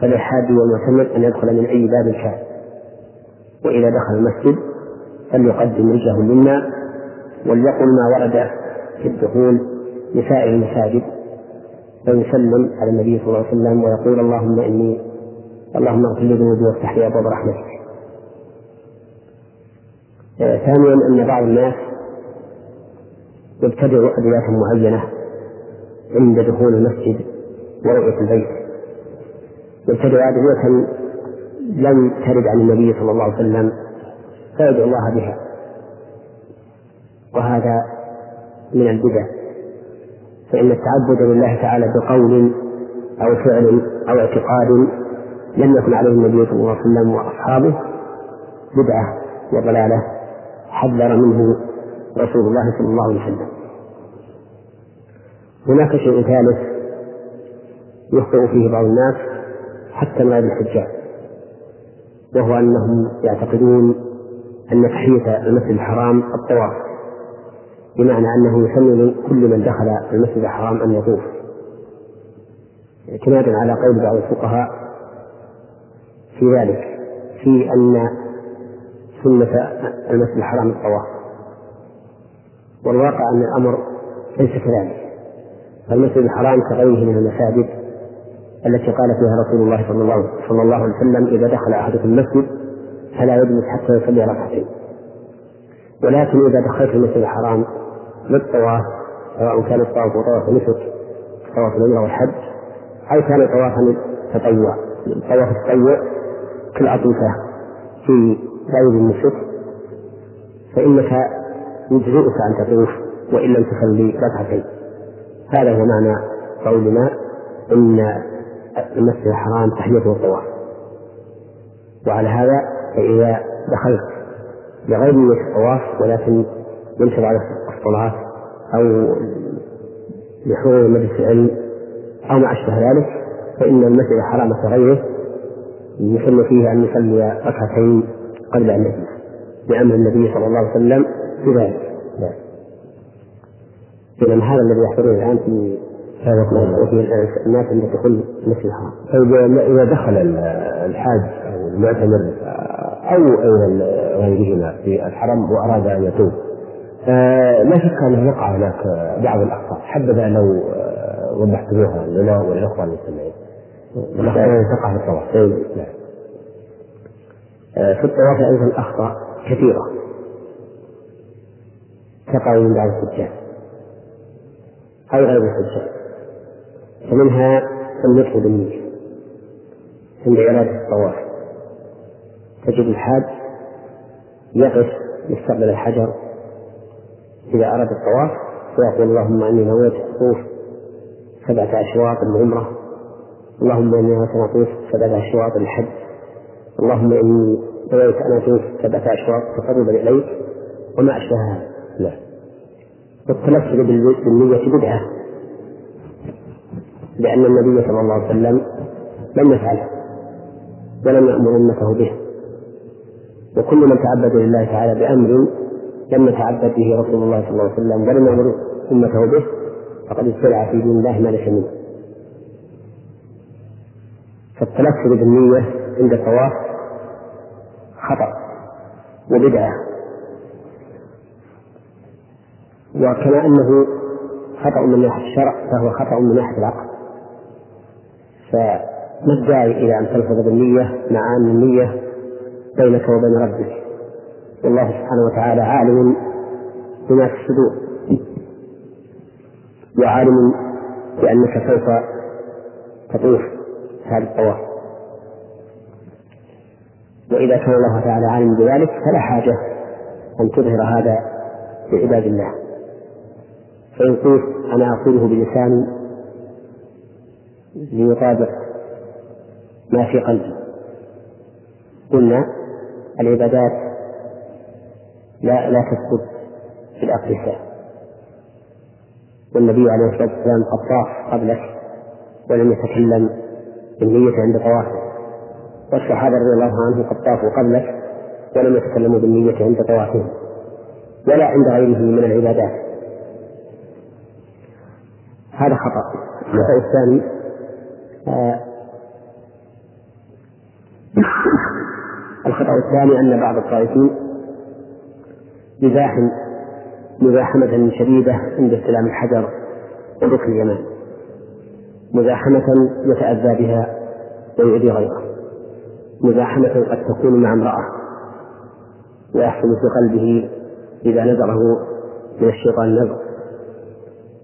فللحاج والمعتمر أن يدخل من أي باب كان وإذا دخل المسجد فليقدم رجله اليمنى وليقل ما ورد في الدخول لسائر المساجد. ويسلم على النبي صلى الله عليه وسلم ويقول اللهم إني اللهم اغفر لي ذنوبي وافتح لي أبواب رحمتك. آه ثانيا أن بعض الناس يبتدع أدوات معينة عند دخول المسجد ورؤية البيت. يبتدع أدوية لم ترد عن النبي صلى الله عليه وسلم فيدعو الله بها. وهذا من البدع. فإن التعبد لله تعالى بقول أو فعل أو اعتقاد لم يكن عليه النبي صلى الله عليه وسلم وأصحابه بدعة وضلالة حذر منه رسول الله صلى الله عليه وسلم. هناك شيء ثالث يخطئ فيه بعض الناس حتى من غير الحجاج وهو أنهم يعتقدون أن تحية المسجد الحرام الطواف بمعنى أنه يسمي كل من دخل المسجد الحرام أن يطوف. اعتمادا على قول بعض الفقهاء في ذلك في أن سنة المسجد الحرام الطواف. والواقع أن الأمر ليس كذلك. فالمسجد الحرام كغيره من المساجد التي قال فيها رسول الله صلى الله, صلى الله عليه وسلم إذا دخل أحدكم المسجد فلا يجلس حتى يصلي ركعتين. ولكن إذا دخلت المسجد الحرام للطواف سواء كان الطواف طواف نسك طواف العمرة والحج أو كان طوافا تطوع طواف التطوع كالأطوفة في غير النسك فإنك يجزئك أن تطوف وإن لم تصلي ركعتين. هذا هو معنى قولنا إن المسجد الحرام تحيته الطواف وعلى هذا فإذا دخلت بغير نية الطواف ولكن ينشر على الصلاة أو لحضور مجلس العلم أو ما أشبه ذلك فإن المسجد الحرام كغيره يسن فيه أن يصلي ركعتين قبل أن يجلس لأمر النبي صلى الله عليه وسلم بذلك إذا هذا الذي يحضرون الآن في الناس عند دخول المسجد الحرام. طيب إذا دخل الحاج أو المعتمر أو أيضا غيرهما في الحرم وأراد أن يتوب آه لا شك أنه يقع هناك بعض الأخطاء حبذا لو آه وضحتموها لنا وللإخوان المستمعين. الأخطاء تقع في الطواف. نعم. في الطواف أيضا أخطاء كثيرة. تقع من بعض الحجاج. أو غير الحجاج. فمنها النطق بالنية. عند إرادة الطواف. تجد الحاج يقف يستقبل الحجر إذا أراد الطواف ويقول اللهم إني نويت الطوف سبعة أشواط العمرة اللهم إني الطوف سبعة أشواط الحج اللهم إني نويت أن أطوف سبعة أشواط تقربا إليك وما أشبه هذا لا والتمثل بالنية بدعة. لأن النبي صلى الله عليه وسلم لم يفعله ولم يأمر أمته به. وكل من تعبد لله تعالى بأمر لم يتعبد به رسول الله صلى الله عليه وسلم ولم يأمر أمته به فقد ابتدع في دين الله ما ليس منه. فالتلفظ بالنية عند الطواف خطأ وبدعة. وكما أنه خطأ من ناحية الشرع فهو خطأ من ناحية العقل. فما الداعي إلى أن تلفظ بالنية مع أن النية بينك وبين ربك؟ والله سبحانه وتعالى عالم بما في الصدور. وعالم بأنك سوف تطوف. هذا الطواف وإذا كان الله تعالى عالم بذلك فلا حاجة أن تظهر هذا لعباد الله. فإن قلت أنا أقوله بلساني ليطابق ما في قلبي. قلنا العبادات لا لا تثبت في الأقدسة والنبي عليه الصلاة والسلام قد طاف قبلك ولم يتكلم بالنية عند طوافه. والصحابة رضي الله عنهم قد طافوا قبلك ولم يتكلموا بالنية عند طوافهم ولا عند غيرهم من العبادات. هذا خطأ. الخطأ الثاني آه الخطأ الثاني أن بعض الطائفين يزاحم مزاحمة شديدة عند استلام الحجر وركن اليمان مزاحمة يتأذى بها ويؤذي غيره. مزاحمة قد تكون مع امرأة ويحصل في قلبه إذا نزره من الشيطان نزر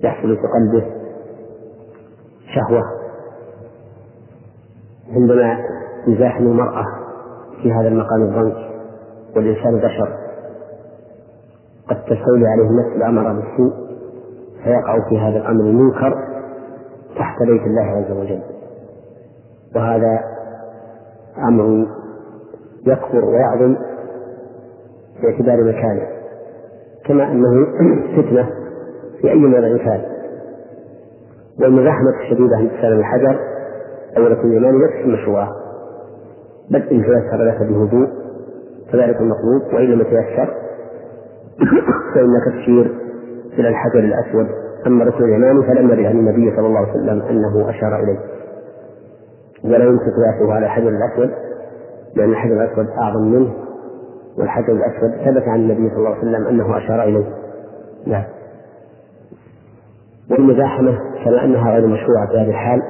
يحصل في قلبه شهوة. عندما يزاحم المرأة في هذا المقام الضنك والإنسان بشر قد تستولي عليه النفس الأمر بالسوء فيقع في هذا الأمر المنكر بيت الله عز وجل. وهذا أمر يكبر ويعظم باعتبار مكانه. كما أنه [CLEARS THROAT] فتنة في أي موضع كان والمزاحمة الشديدة عند سلم الحجر أو ركن اليماني ليست مشروعة بل إن تيسر لك بهدوء فذلك المطلوب وإن لم يتيسر [CLEARS THROAT] فإنك تشير إلى الحجر الأسود أما الركن اليماني فلم يرد عن النبي صلى الله عليه وسلم أنه أشار إليه. ولا يمسك رأسه على الحجر الأسود لأن الحجر الأسود أعظم منه والحجر الأسود ثبت عن النبي صلى الله عليه وسلم أنه أشار إليه. نعم. والمزاحمة كما أنها غير مشروعة في هذه الحال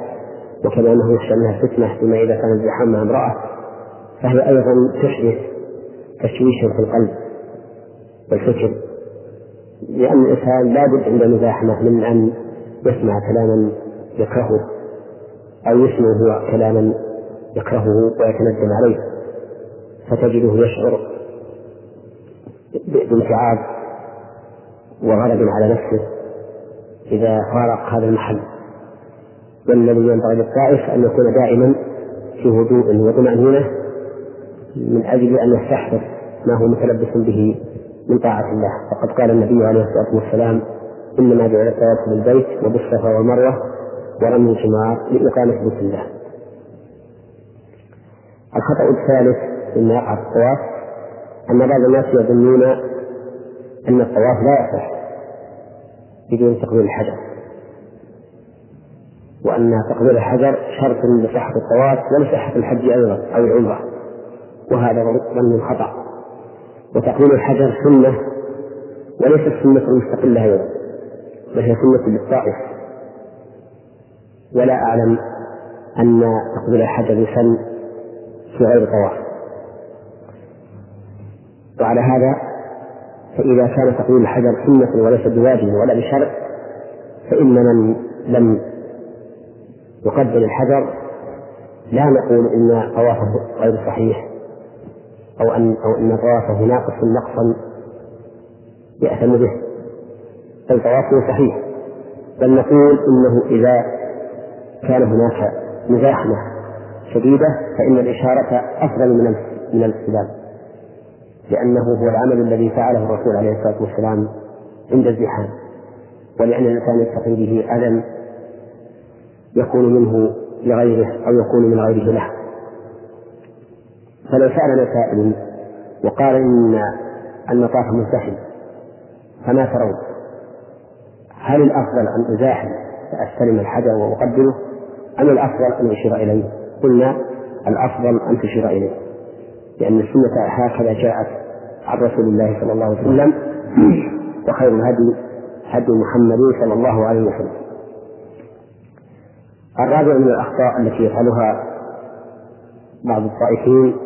وكما أنه يخشى منها فتنة فيما إذا كان الزحام مع امرأة فهي أيضا تحدث تشويشا في القلب والفكر. لأن الإنسان لابد عند المزاحمة من أن يسمع كلاما يكرهه أو يسمع هو كلاما يكرهه ويتندم عليه فتجده يشعر بانتعاب وغضب على نفسه إذا فارق هذا المحل. والذي ينبغي للطائف أن يكون دائما في هدوء وطمأنينة من أجل أن يستحضر ما هو متلبس به من طاعة الله. فقد قال النبي عليه الصلاة والسلام إنما جعل الطواف بالبيت وبالصفا والمروة ورمي الجمار لإقامة بيت الله. الخطأ الثالث مما يقع في الطواف أن بعض الناس يظنون أن الطواف لا يصح بدون تقبيل الحجر. وأن تقبيل الحجر شرط لصحة الطواف ولصحة الحج أيضا أو العمرة. وهذا ظن خطأ. وتقبيل الحجر سنة وليست سنة مستقلة أيضا بل هي سنة للطائف. ولا أعلم أن تقبيل الحجر يسن في غير طواف. وعلى هذا فإذا كان تقبيل الحجر سنة وليس بواجب ولا بشرط فإن من لم يقبل الحجر لا نقول إن طوافه غير صحيح. أو أن أو أن طوافه ناقص نقصا يأثم به. بل طوافه صحيح. بل نقول إنه إذا كان هناك مزاحمة شديدة فإن الإشارة أفضل من من الاستلام لأنه هو العمل الذي فعله الرسول عليه الصلاة والسلام عند الزحام. ولأن الإنسان يتقي به أذى يكون منه لغيره أو يكون من غيره له. فلو سألنا سائل وقال إن المطاف مزدحم فما ترون؟ هل الأفضل أن أزاحم فأستلم الحجر وأقبله أم الأفضل أن أشير إليه؟ قلنا الأفضل أن تشير إليه لأن السنة هكذا جاءت عن رسول الله صلى الله عليه وسلم وخير الهدي هدي محمد صلى الله عليه وسلم الرابع من الأخطاء التي يفعلها بعض الطائفين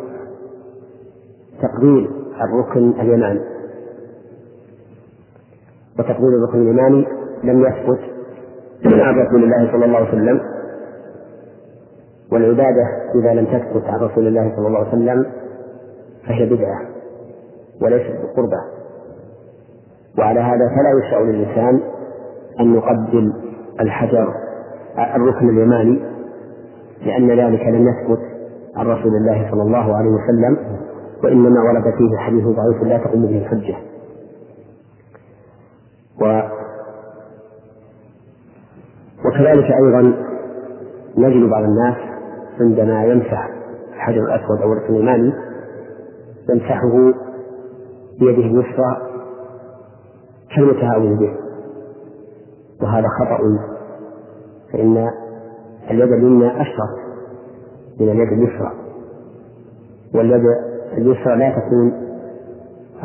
تقبيل الركن اليماني. وتقبيل الركن اليماني لم يثبت عن رسول الله صلى الله عليه وسلم والعبادة إذا لم تثبت عن رسول الله صلى الله عليه وسلم فهي بدعة وليست بقربة. وعلى هذا فلا يشرع للإنسان أن يقبل الحجر الركن اليماني لأن ذلك لم يثبت عن رسول الله صلى الله عليه وسلم. وإنما ورد فيه حديث ضعيف لا تقوم به الحجة. و وكذلك أيضا نجد بعض الناس عندما يمسح الحجر الأسود أو الركن يمسحه بيده اليسرى كالمتهاون به وهذا خطأ فإن اليد اليمنى أشرف من اليد اليسرى واليد اليسرى لا تكون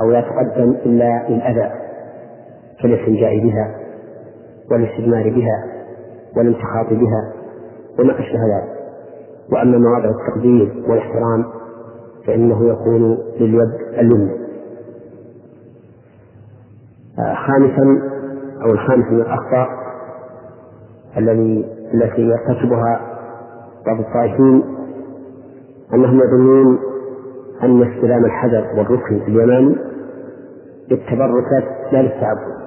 أو لا تقدم إلا للأذى كالاستنجاء بها والاستجمار بها والانتخاط بها وما أشبه ذلك. وأما مواضع التقدير والاحترام فإنه يكون لليد اليمنى آه، خامسا أو الخامس من الأخطاء الذي التي يرتكبها بعض الطائفين أنهم يظنون أن استلام الحجر والركن اليماني للتبركات لا للتعبد.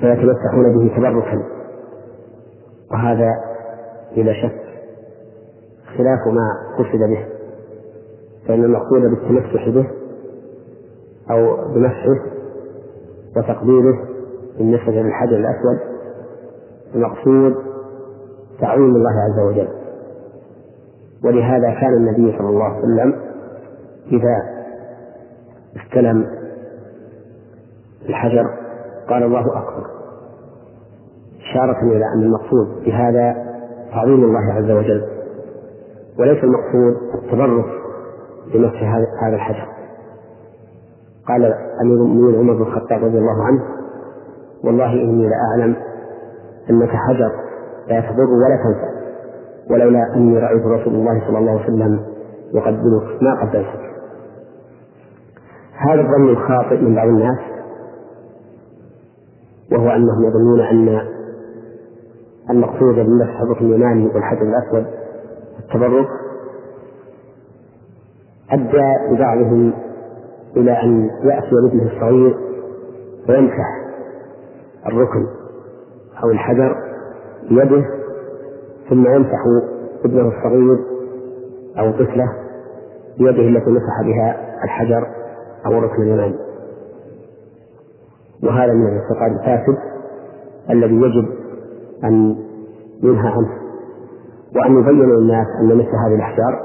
فيتمسحون به تبركا. وهذا بلا شك خلاف ما قصد به فإن المقصود بالتمسح به أو بمسحه وتقبيله بالنسبة للحجر الأسود المقصود تعظيم الله عز وجل. ولهذا كان النبي صلى الله عليه وسلم إذا استلم الحجر قال الله أكبر. إشارة إلى أن المقصود بهذا تعظيم الله عز وجل وليس المقصود التبرك بمسح هذا الحجر. قال أمير المؤمنين عمر بن الخطاب رضي الله عنه والله إني لأعلم أنك حجر لا تضر ولا تنفع. ولولا أني رأيت رسول الله صلى الله عليه وسلم يقبلك ما قبلتك هذا الظن الخاطئ من بعض الناس وهو أنهم يظنون أن المقصود بالمسح الركن اليماني والحجر الأسود التبرك أدى ببعضهم إلى أن يأتي بابنه الصغير ويمسح الركن أو الحجر بيده ثم يمسح ابنه الصغير أو طفله بيده التي مسح بها الحجر أو الركن اليماني وهذا من الاعتقاد الفاسد الذي يجب أن ينهى عنه. وأن يبين للناس أن مثل هذه الأحجار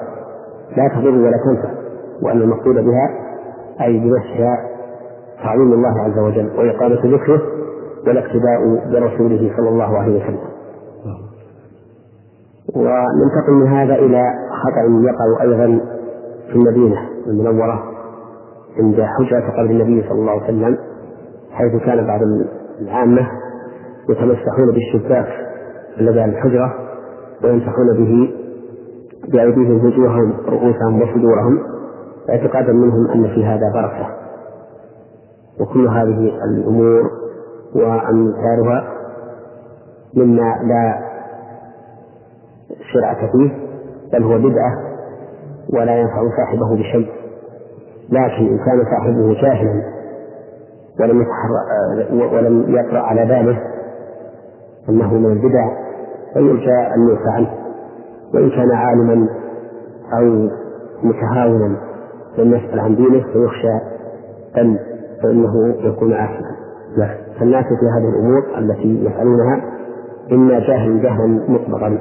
لا تضر ولا تنفع وأن المقصود بها أي بنفسها تعظيم الله عز وجل وإقامة ذكره والاقتداء برسوله صلى الله عليه وسلم. وننتقل من هذا إلى خطأ يقع أيضا في المدينة المنورة عند حجرة قبر النبي صلى الله عليه وسلم حيث كان بعض العامة يتمسحون بالشباك الذي على الحجرة ويمسحون به بأيديهم وجوههم رؤوسهم وصدورهم اعتقادا منهم أن في هذا بركة. وكل هذه الأمور وأمثالها مما لا شرعة فيه بل هو بدعة ولا ينفع صاحبه بشيء. لكن إن كان صاحبه جاهلا ولم ولم يطرأ على باله أنه من البدع فيرجى أن يعفى عنه وإن كان عالما أو متهاونا لم يسأل عن دينه فيخشى أن فإنه يكون آثما فالناس في هذه الأمور التي يفعلونها إما جاهل جهلا مطلقا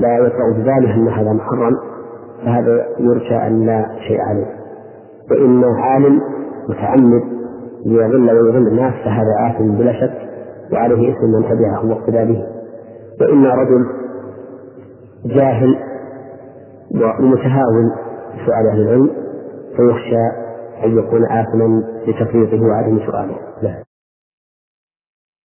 لا يطرأ بباله أن هذا محرم فهذا يرجى أن لا شيء عليه وإن عالم متعمد ليضل ويضل الناس فهذا آثم بلا شك وعليه اسم من تبعه واقتدى به وإن رجل جاهل ومتهاون بسؤال أهل العلم فيخشى أن يكون آثما لتفريطه وعدم سؤاله.